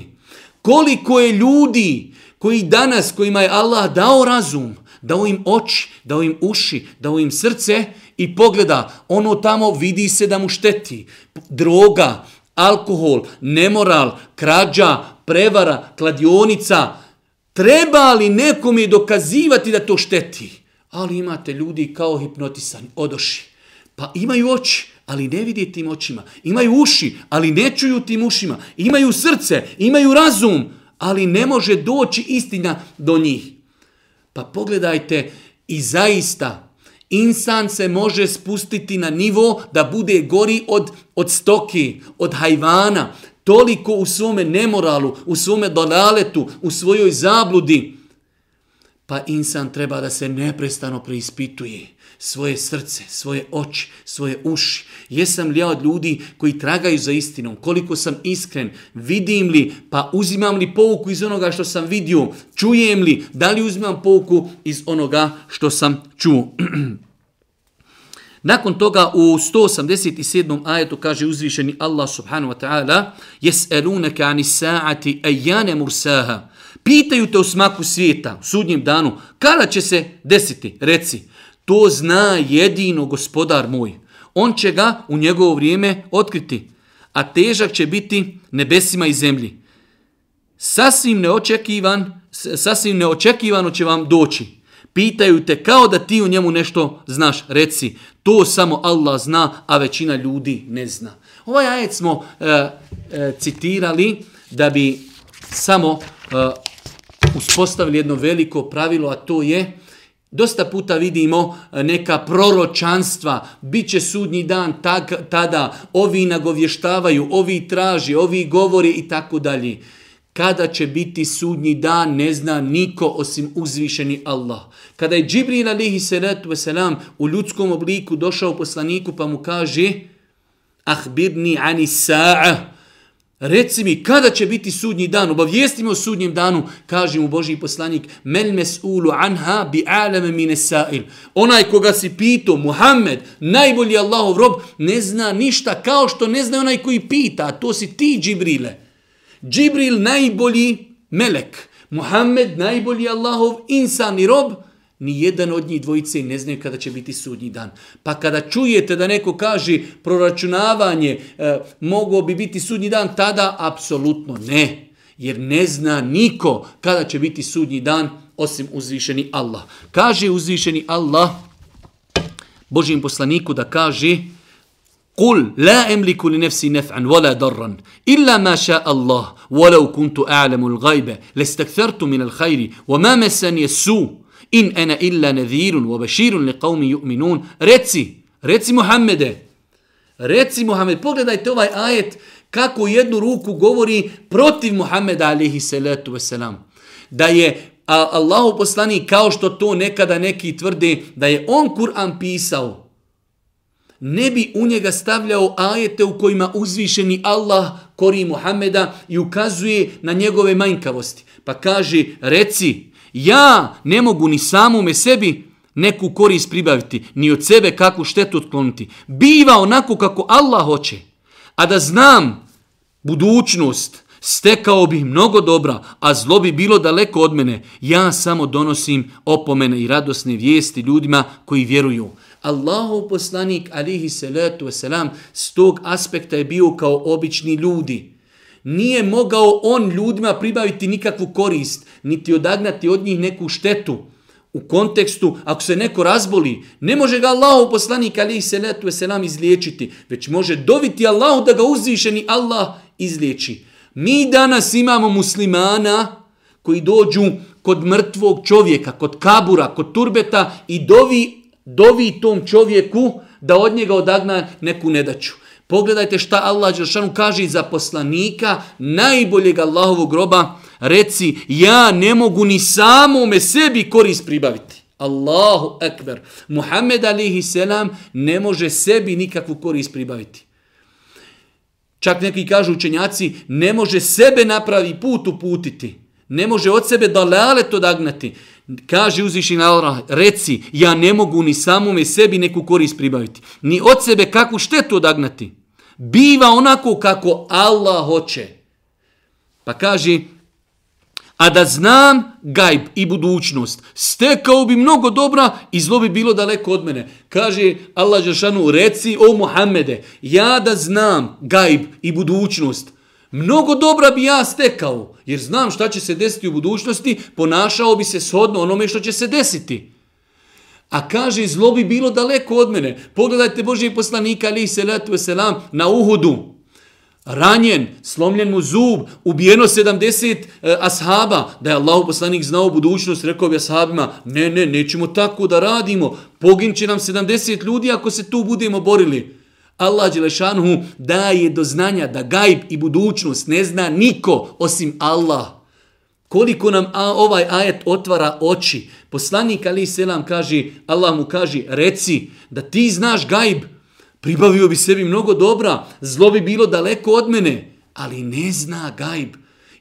Koliko je ljudi koji danas, kojima je Allah dao razum, dao im oči, dao im uši, dao im srce i pogleda, ono tamo vidi se da mu šteti. Droga, alkohol, nemoral, krađa, prevara, kladionica. Treba li nekome dokazivati da to šteti? Ali imate ljudi kao hipnotisani, odoši. Pa imaju oči, ali ne vidi tim očima. Imaju uši, ali ne čuju tim ušima. Imaju srce, imaju razum, ali ne može doći istina do njih. Pa pogledajte, i zaista, insan se može spustiti na nivo da bude gori od, od stoki, od hajvana, toliko u svome nemoralu, u svome dolaletu, u svojoj zabludi, pa insan treba da se neprestano preispituje svoje srce, svoje oči, svoje uši? Jesam li ja od ljudi koji tragaju za istinom? Koliko sam iskren? Vidim li, pa uzimam li pouku iz onoga što sam vidio? Čujem li? Da li uzimam pouku iz onoga što sam čuo? Nakon toga u 187. ajetu kaže uzvišeni Allah subhanahu wa ta'ala jes'elunaka ani sa'ati ejane mursaha Pitaju te u smaku svijeta, u sudnjem danu, kada će se desiti, reci to zna jedino gospodar moj. On će ga u njegovo vrijeme otkriti, a težak će biti nebesima i zemlji. Sasvim, neočekivan, sasvim neočekivano će vam doći. Pitaju te kao da ti u njemu nešto znaš. Reci, to samo Allah zna, a većina ljudi ne zna. Ovaj ajet smo e, e, citirali da bi samo e, uspostavili jedno veliko pravilo, a to je e, Dosta puta vidimo e, neka proročanstva, bit će sudnji dan tak, tada, ovi nagovještavaju, ovi traži, ovi govori i tako dalje. Kada će biti sudnji dan ne zna niko osim uzvišeni Allah. Kada je Džibril alihi salatu wasalam u ljudskom obliku došao poslaniku pa mu kaže Ahbirni ani sa'a, Reci mi, kada će biti sudnji dan? Obavijesti mi o sudnjem danu, kaže mu Boži poslanik. Mel mes'ulu anha bi aleme mine sa'il. Onaj koga si pitao, Muhammed, najbolji Allahov rob, ne zna ništa kao što ne zna onaj koji pita. To si ti, Džibrile. Džibril, najbolji melek. Muhammed, najbolji Allahov insan i rob, Ni jedan od njih dvojice ne znaju kada će biti sudnji dan. Pa kada čujete da neko kaže proračunavanje, e, mogo bi biti sudnji dan, tada apsolutno ne. Jer ne zna niko kada će biti sudnji dan osim uzvišeni Allah. Kaže uzvišeni Allah Božijem poslaniku da kaže قل لا املك لنفسي نفعا ولا ضرا الا ما شاء الله ولو كنت اعلم الغيب لاستكثرت من الخير وما مسني السوء in ene illa nedhirun u obeširun li qavmi ju'minun. Reci, reci Muhammede, reci Muhammed, pogledajte ovaj ajet kako jednu ruku govori protiv Muhammeda alihi salatu wasalam. Da je Allahu poslani kao što to nekada neki tvrde da je on Kur'an pisao ne bi u njega stavljao ajete u kojima uzvišeni Allah kori Muhameda i ukazuje na njegove manjkavosti. Pa kaže, reci, ja ne mogu ni samome sebi neku korist pribaviti, ni od sebe kakvu štetu otkloniti. Biva onako kako Allah hoće. A da znam budućnost, stekao bih mnogo dobra, a zlo bi bilo daleko od mene. Ja samo donosim opomene i radosne vijesti ljudima koji vjeruju. Allahov poslanik, alihi salatu wasalam, s tog aspekta je bio kao obični ljudi nije mogao on ljudima pribaviti nikakvu korist, niti odagnati od njih neku štetu. U kontekstu, ako se neko razboli, ne može ga Allahu poslanik alihi salatu selam izliječiti, već može dobiti Allahu da ga uzvišeni Allah izliječi. Mi danas imamo muslimana koji dođu kod mrtvog čovjeka, kod kabura, kod turbeta i dovi, dovi tom čovjeku da od njega odagna neku nedaću. Pogledajte šta Allah Đeršanu kaže za poslanika najboljeg Allahovog groba. Reci, ja ne mogu ni samome sebi korist pribaviti. Allahu ekber. Muhammed alihi selam ne može sebi nikakvu korist pribaviti. Čak neki kažu učenjaci, ne može sebe napravi put uputiti. Ne može od sebe dalale to dagnati. Kaže uzvišin Allah, reci, ja ne mogu ni samome sebi neku korist pribaviti. Ni od sebe kakvu štetu odagnati biva onako kako Allah hoće. Pa kaže, a da znam gajb i budućnost, stekao bi mnogo dobra i zlo bi bilo daleko od mene. Kaže Allah Žešanu, reci o Muhammede, ja da znam gajb i budućnost, mnogo dobra bi ja stekao, jer znam šta će se desiti u budućnosti, ponašao bi se shodno onome što će se desiti. A kaže, zlo bi bilo daleko od mene. Pogledajte Božje poslanika, ali se letu selam, na uhudu. Ranjen, slomljen mu zub, ubijeno 70 e, ashaba. Da je Allah poslanik znao budućnost, rekao bi ashabima, ne, ne, nećemo tako da radimo. Pogin će nam 70 ljudi ako se tu budemo borili. Allah Đelešanhu daje do znanja da gajb i budućnost ne zna niko osim Allah. Koliko nam a, ovaj ajet otvara oči, Poslanik Ali Selam kaže, Allah mu kaže, reci da ti znaš gajb, pribavio bi sebi mnogo dobra, zlo bi bilo daleko od mene, ali ne zna gajb.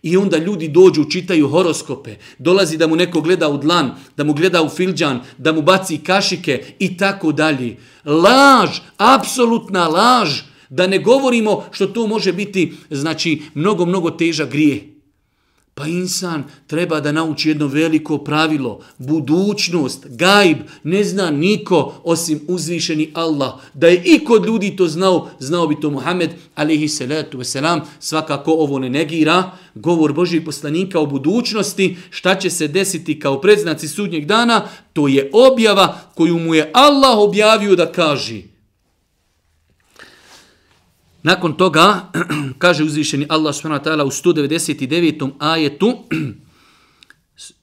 I onda ljudi dođu, čitaju horoskope, dolazi da mu neko gleda u dlan, da mu gleda u filđan, da mu baci kašike i tako dalje. Laž, apsolutna laž, da ne govorimo što to može biti, znači, mnogo, mnogo teža grije. Pa insan treba da nauči jedno veliko pravilo, budućnost, gajb, ne zna niko osim uzvišeni Allah. Da je i kod ljudi to znao, znao bi to Muhammed, alihi salatu wasalam, svakako ovo ne negira. Govor Božih poslanika o budućnosti, šta će se desiti kao predznaci sudnjeg dana, to je objava koju mu je Allah objavio da kaži. Nakon toga, kaže uzvišeni Allah s.w.t. u 199. ajetu,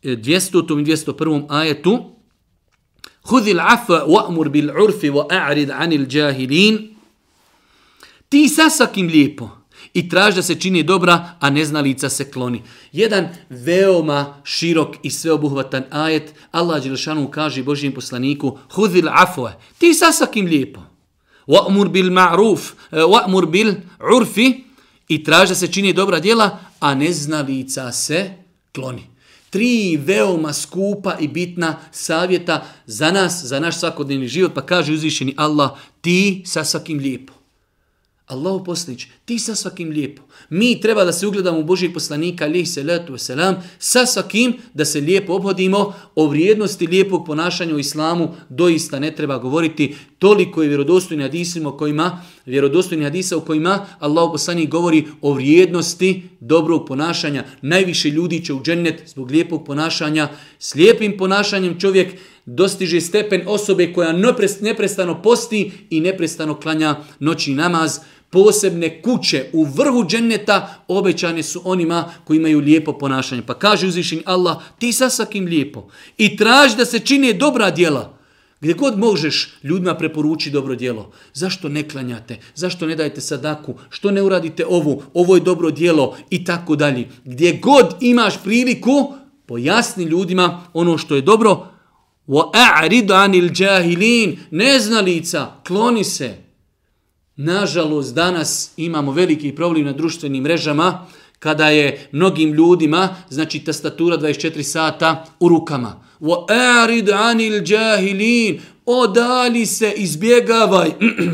200. i 201. ajetu, Hudi l'afa wa'mur bil urfi wa'arid anil jahilin. Ti sa svakim lijepo i traž da se čini dobra, a neznalica se kloni. Jedan veoma širok i sveobuhvatan ajet, Allah Đelšanu kaže Božijem poslaniku, Hudi l'afa, ti sa svakim lijepo. وَأْمُرْ بِالْمَعْرُوفِ وَأْمُرْ بِالْعُرْفِ I traži da se čini dobra djela, a neznalica se kloni. Tri veoma skupa i bitna savjeta za nas, za naš svakodnevni život, pa kaže uzvišeni Allah, ti sa svakim lijepo. Allahu poslanić, ti sa svakim lijepo. Mi treba da se ugledamo u Božijeg poslanika, alihi salatu wasalam, sa svakim da se lijepo obhodimo. O vrijednosti lijepog ponašanja u islamu doista ne treba govoriti. Toliko je vjerodostojni hadisima kojima, vjerodostojni hadisa u kojima Allahu poslanić govori o vrijednosti dobrog ponašanja. Najviše ljudi će u džennet zbog lijepog ponašanja. S lijepim ponašanjem čovjek dostiže stepen osobe koja neprestano posti i neprestano klanja noćni namaz. Posebne kuće u vrhu dženneta obećane su onima koji imaju lijepo ponašanje. Pa kaže uzvišenj Allah, ti sasakim lijepo i traži da se čine dobra djela. Gdje god možeš ljudima preporuči dobro djelo. Zašto ne klanjate? Zašto ne dajete sadaku? Što ne uradite ovu? Ovo je dobro djelo i tako dalje. Gdje god imaš priliku, pojasni ljudima ono što je dobro, wa a'rid anil jahilin neznalica kloni se nažalost danas imamo veliki problem na društvenim mrežama kada je mnogim ljudima znači tastatura 24 sata u rukama wa a'rid anil jahilin odali se izbjegavaj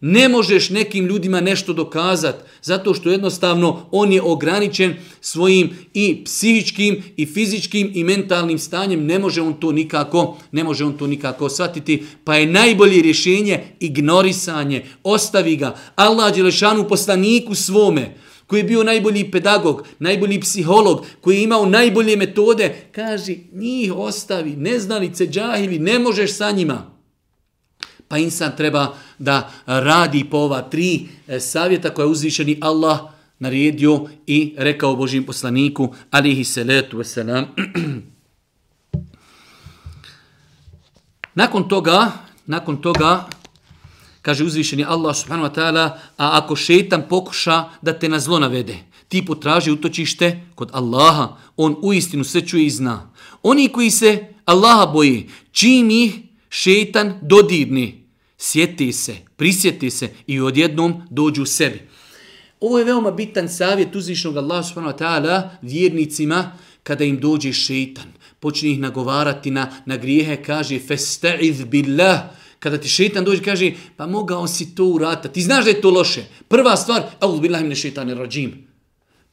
Ne možeš nekim ljudima nešto dokazat, zato što jednostavno on je ograničen svojim i psihičkim i fizičkim i mentalnim stanjem, ne može on to nikako, ne može on to nikako shvatiti, pa je najbolje rješenje ignorisanje, ostavi ga. Allah Đelešanu poslaniku svome, koji je bio najbolji pedagog, najbolji psiholog, koji je imao najbolje metode, kaže njih ostavi, neznalice, džahili, ne možeš sa njima. Pa insan treba da radi po ova tri e, savjeta koja je uzvišeni Allah naredio i rekao Božim poslaniku, alihi salatu wasalam. Nakon toga, nakon toga, kaže uzvišeni Allah subhanahu wa ta'ala, a ako šetan pokuša da te na zlo navede, ti potraži utočište kod Allaha, on u istinu sve čuje i zna. Oni koji se Allaha boje, čim ih šetan dodirni, sjeti se, prisjeti se i odjednom dođu sebi. Ovo je veoma bitan savjet uzvišnog Allah subhanahu wa ta'ala vjernicima kada im dođe šeitan. Počne ih nagovarati na, na grijehe, kaže Festa'idh billah. Kada ti šeitan dođe, kaže, pa mogao si to uratati. Ti znaš da je to loše. Prva stvar, eudhu billah im ne šeitan rađim.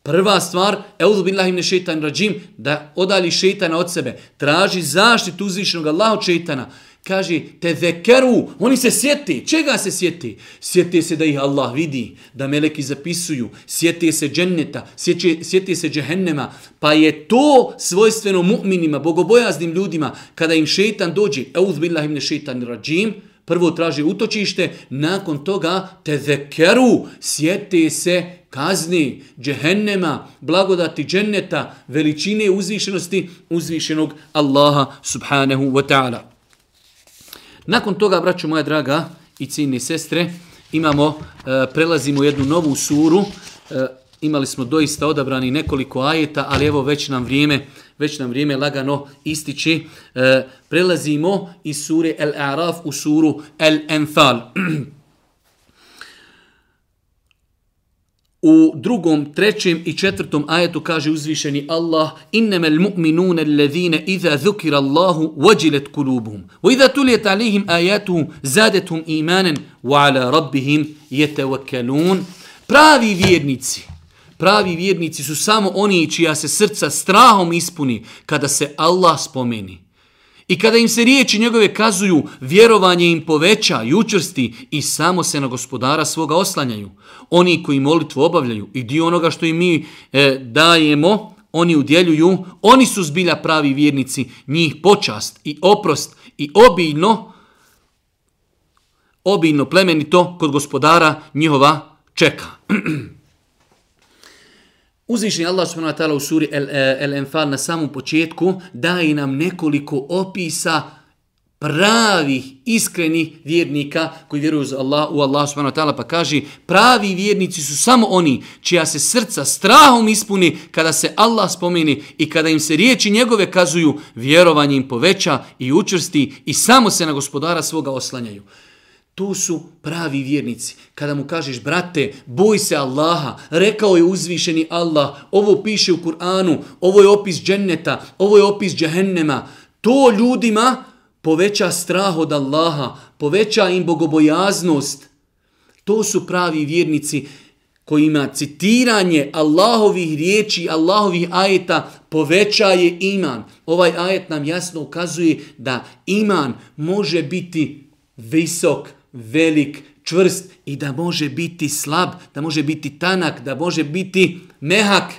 Prva stvar, eudhu billah im ne šeitan rađim, da odali šeitana od sebe. Traži zaštitu uzvišnog Allah od šeitana. Kaže, te zekeru, oni se sjeti. Čega se sjeti? Sjeti se da ih Allah vidi, da meleki zapisuju. Sjeti se dženneta, sjeti, sjeti se džehennema. Pa je to svojstveno mu'minima, bogobojaznim ljudima, kada im šeitan dođe, euz billah im ne šeitan rađim, prvo traži utočište, nakon toga te zekeru, sjeti se kazni džehennema, blagodati dženneta, veličine uzvišenosti uzvišenog Allaha subhanahu wa ta'ala. Nakon toga, braću moja draga i ciljni sestre, imamo, e, prelazimo jednu novu suru. E, imali smo doista odabrani nekoliko ajeta, ali evo već nam vrijeme, već nam vrijeme lagano ističi. E, prelazimo iz sure El-Araf u suru El-Enfal. El-Enfal. U drugom, trećem i četvrtom ajetu kaže uzvišeni Allah innama almu'minuna allazina idha zukira Allahu wajilat kulubuhum wa idha tuliyat alayhim ayatu zadatuhum imanan wa ala rabbihim yatawakkalun Pravi vjernici Pravi vjernici su samo oni čija se srca strahom ispuni kada se Allah spomeni I kada im se riječi njegove kazuju, vjerovanje im poveća i učvrsti i samo se na gospodara svoga oslanjaju. Oni koji molitvu obavljaju i dio onoga što im mi e, dajemo, oni udjeljuju, oni su zbilja pravi vjernici, njih počast i oprost i obilno, obilno plemenito kod gospodara njihova čeka. Uzvišenje Allah subhanahu wa ta'ala u suri Al-Anfal eh, na samom početku daje nam nekoliko opisa pravih, iskrenih vjernika koji vjeruju Allah, u Allah subhanahu wa ta'ala pa kaže pravi vjernici su samo oni čija se srca strahom ispuni kada se Allah spomeni i kada im se riječi njegove kazuju vjerovanje im poveća i učvrsti i samo se na gospodara svoga oslanjaju. To su pravi vjernici. Kada mu kažeš, brate, boj se Allaha, rekao je uzvišeni Allah, ovo piše u Kur'anu, ovo je opis dženneta, ovo je opis džehennema, to ljudima poveća strah od Allaha, poveća im bogobojaznost. To su pravi vjernici kojima citiranje Allahovih riječi, Allahovih ajeta povećaje iman. Ovaj ajet nam jasno ukazuje da iman može biti visok, velik, čvrst i da može biti slab, da može biti tanak, da može biti mehak.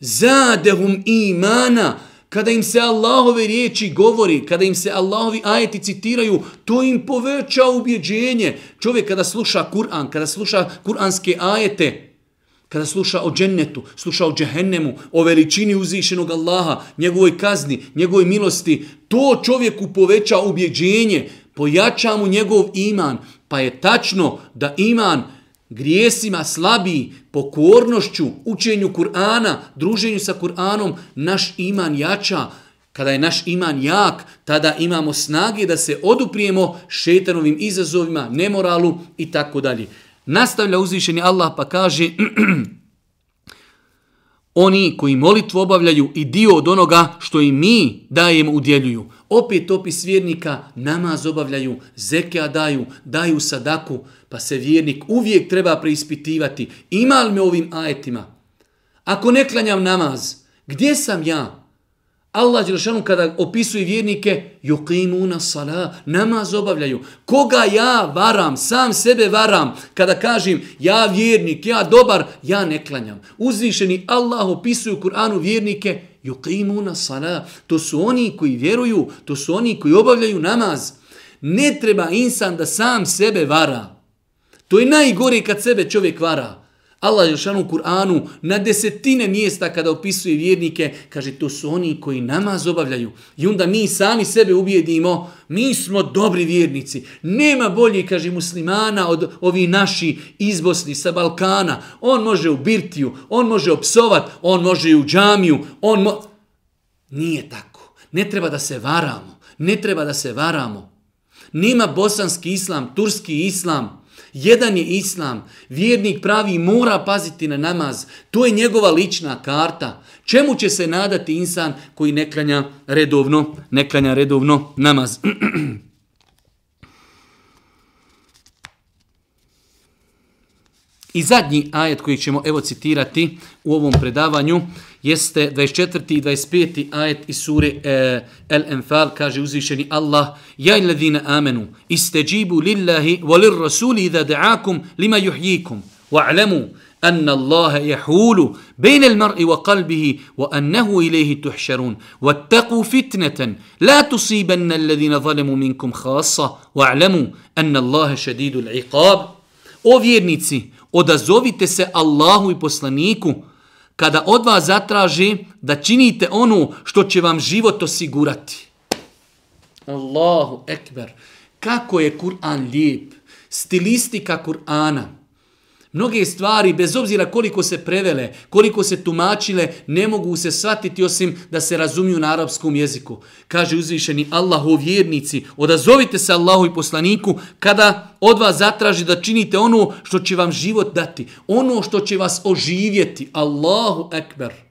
Zadehum imana, kada im se Allahove riječi govori, kada im se Allahovi ajeti citiraju, to im poveća ubjeđenje. Čovjek kada sluša Kur'an, kada sluša kur'anske ajete, kada sluša o džennetu, sluša o džehennemu, o veličini uzvišenog Allaha, njegovoj kazni, njegovoj milosti, to čovjeku poveća ubjeđenje, pojača mu njegov iman, pa je tačno da iman grijesima slabi pokornošću, učenju Kur'ana, druženju sa Kur'anom, naš iman jača. Kada je naš iman jak, tada imamo snage da se oduprijemo šetanovim izazovima, nemoralu i tako dalje. Nastavlja uzvišeni Allah pa kaže... oni koji molitvu obavljaju i dio od onoga što i mi dajem udjeljuju. Opet opis vjernika namaz obavljaju, zekija daju, daju sadaku, pa se vjernik uvijek treba preispitivati. Ima li me ovim ajetima? Ako ne klanjam namaz, gdje sam ja? Allah Đelešanu kada opisuje vjernike, juqimuna sala, namaz obavljaju. Koga ja varam, sam sebe varam, kada kažem ja vjernik, ja dobar, ja ne klanjam. Uzvišeni Allah opisuje u Kur'anu vjernike, juqimuna sala, to su oni koji vjeruju, to su oni koji obavljaju namaz. Ne treba insan da sam sebe vara. To je najgore kad sebe čovjek vara. Allah Jošanu u Kur'anu na desetine mjesta kada opisuje vjernike, kaže to su oni koji namaz obavljaju. I onda mi sami sebe ubijedimo, mi smo dobri vjernici. Nema bolji, kaže muslimana, od ovi naši izbosni sa Balkana. On može u Birtiju, on može opsovat, on može i u džamiju, on mo... Nije tako. Ne treba da se varamo. Ne treba da se varamo. Nima bosanski islam, turski islam, Jedan je islam, vjernik pravi mora paziti na namaz, to je njegova lična karta. Čemu će se nadati insan koji ne klanja redovno, ne klanja redovno namaz? I zadnji ajet koji ćemo evo citirati u ovom predavanju jeste 24. i 25. ajet iz sure e, El eh, Enfal kaže uzvišeni Allah Ja i ladina amenu istegibu lillahi walir rasuli idha da'akum lima juhjikum wa'alamu أن الله يحول بين المرء وقلبه وأنه إليه تحشرون واتقوا فتنة لا تصيبن الذين ظلموا منكم خاصة واعلموا أن الله شديد العقاب او vjernici odazovite se Allahu i poslaniku kada od vas zatraži da činite ono što će vam život osigurati. Allahu ekber. Kako je Kur'an lijep. Stilistika Kur'ana. Mnoge stvari, bez obzira koliko se prevele, koliko se tumačile, ne mogu se shvatiti osim da se razumiju na arapskom jeziku. Kaže uzvišeni Allah o vjernici, odazovite se Allahu i poslaniku kada od vas zatraži da činite ono što će vam život dati, ono što će vas oživjeti. Allahu ekber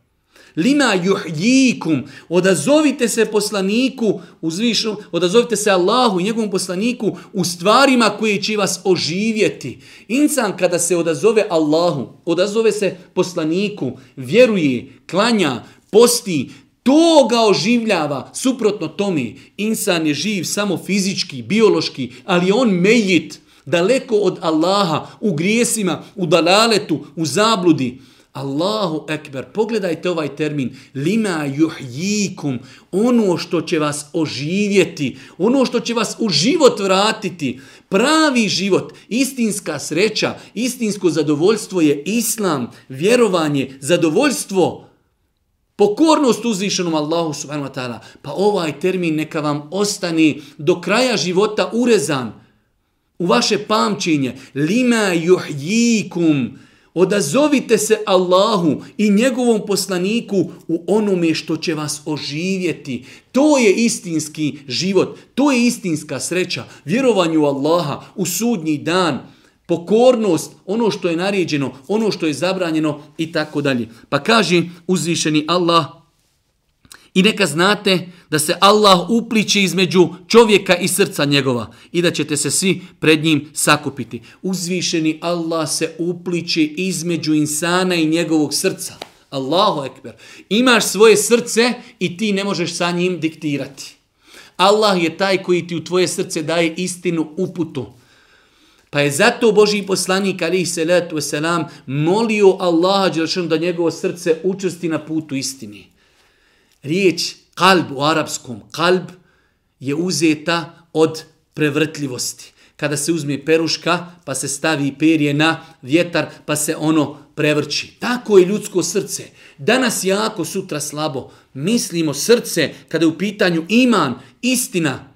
lima juhjikum, odazovite se poslaniku, uzvišu, odazovite se Allahu i njegovom poslaniku u stvarima koje će vas oživjeti. Insan kada se odazove Allahu, odazove se poslaniku, vjeruje, klanja, posti, to ga oživljava. Suprotno tome, insan je živ samo fizički, biološki, ali on mejit, daleko od Allaha, u grijesima, u dalaletu, u zabludi. Allahu ekber, pogledajte ovaj termin, lima juhjikum, ono što će vas oživjeti, ono što će vas u život vratiti, pravi život, istinska sreća, istinsko zadovoljstvo je islam, vjerovanje, zadovoljstvo, pokornost uzvišenom Allahu subhanahu wa ta'ala. Pa ovaj termin neka vam ostani do kraja života urezan u vaše pamćenje. Lima juhjikum, lima juhjikum, odazovite se Allahu i njegovom poslaniku u onome što će vas oživjeti. To je istinski život, to je istinska sreća, vjerovanju Allaha u sudnji dan, pokornost, ono što je naređeno, ono što je zabranjeno i tako dalje. Pa kaže uzvišeni Allah I neka znate da se Allah upliče između čovjeka i srca njegova i da ćete se svi pred njim sakupiti. Uzvišeni Allah se upliče između insana i njegovog srca. Allahu ekber. Imaš svoje srce i ti ne možeš sa njim diktirati. Allah je taj koji ti u tvoje srce daje istinu uputu. Pa je zato Boži poslanik Ali Selatu Selam molio Allaha Đelšanu da njegovo srce učesti na putu istini. Riječ kalb u arapskom kalb je uzeta od prevrtljivosti. Kada se uzme peruška, pa se stavi perje na vjetar, pa se ono prevrći. Tako je ljudsko srce. Danas jako, sutra slabo. Mislimo srce kada je u pitanju iman, istina.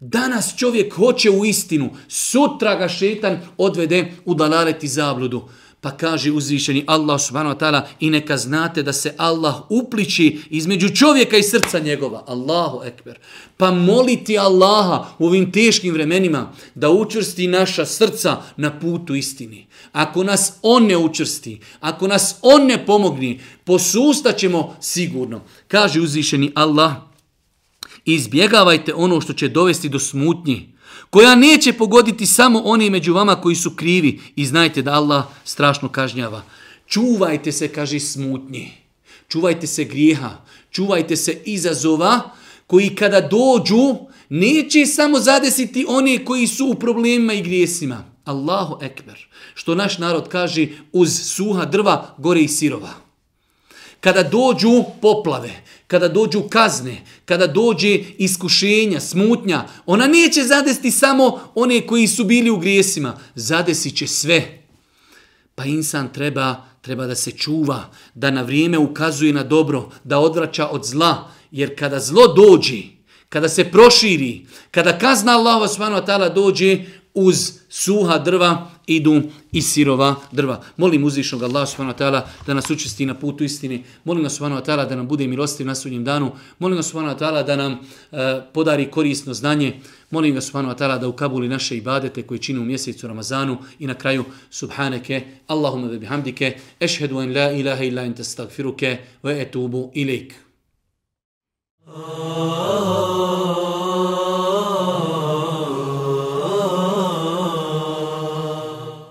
Danas čovjek hoće u istinu, sutra ga šetan odvede u dalaleti zabludu. Pa kaže uzvišeni Allah subhanahu wa ta'ala i neka znate da se Allah upliči između čovjeka i srca njegova. Allahu ekber. Pa moliti Allaha u ovim teškim vremenima da učvrsti naša srca na putu istini. Ako nas On ne učvrsti, ako nas On ne pomogni, posustaćemo sigurno. Kaže uzvišeni Allah, izbjegavajte ono što će dovesti do smutnji koja neće pogoditi samo oni među vama koji su krivi i znajte da Allah strašno kažnjava. Čuvajte se, kaže, smutnje. Čuvajte se grijeha. Čuvajte se izazova koji kada dođu neće samo zadesiti one koji su u problemima i grijesima. Allahu ekber. Što naš narod kaže uz suha drva gore i sirova. Kada dođu poplave, kada dođu kazne, kada dođe iskušenja, smutnja, ona neće zadesti samo one koji su bili u grijesima, zadesit će sve. Pa insan treba, treba da se čuva, da na vrijeme ukazuje na dobro, da odvraća od zla, jer kada zlo dođe, kada se proširi, kada kazna Allah subhanahu wa ta'ala dođe, uz suha drva idu i sirova drva. Molim uzvišnog Allah subhanahu wa ta'ala da nas učesti na putu istine. Molim nas subhanahu wa ta'ala da nam bude milostiv na sudnjem danu. Molim nas subhanahu wa ta'ala da nam e, podari korisno znanje. Molim nas subhanahu wa ta'ala da ukabuli naše ibadete koje činu u mjesecu Ramazanu. I na kraju subhaneke, Allahumma ve bihamdike, ešhedu en la ilaha illa in testagfiruke ve etubu ilik. Oh, oh, oh.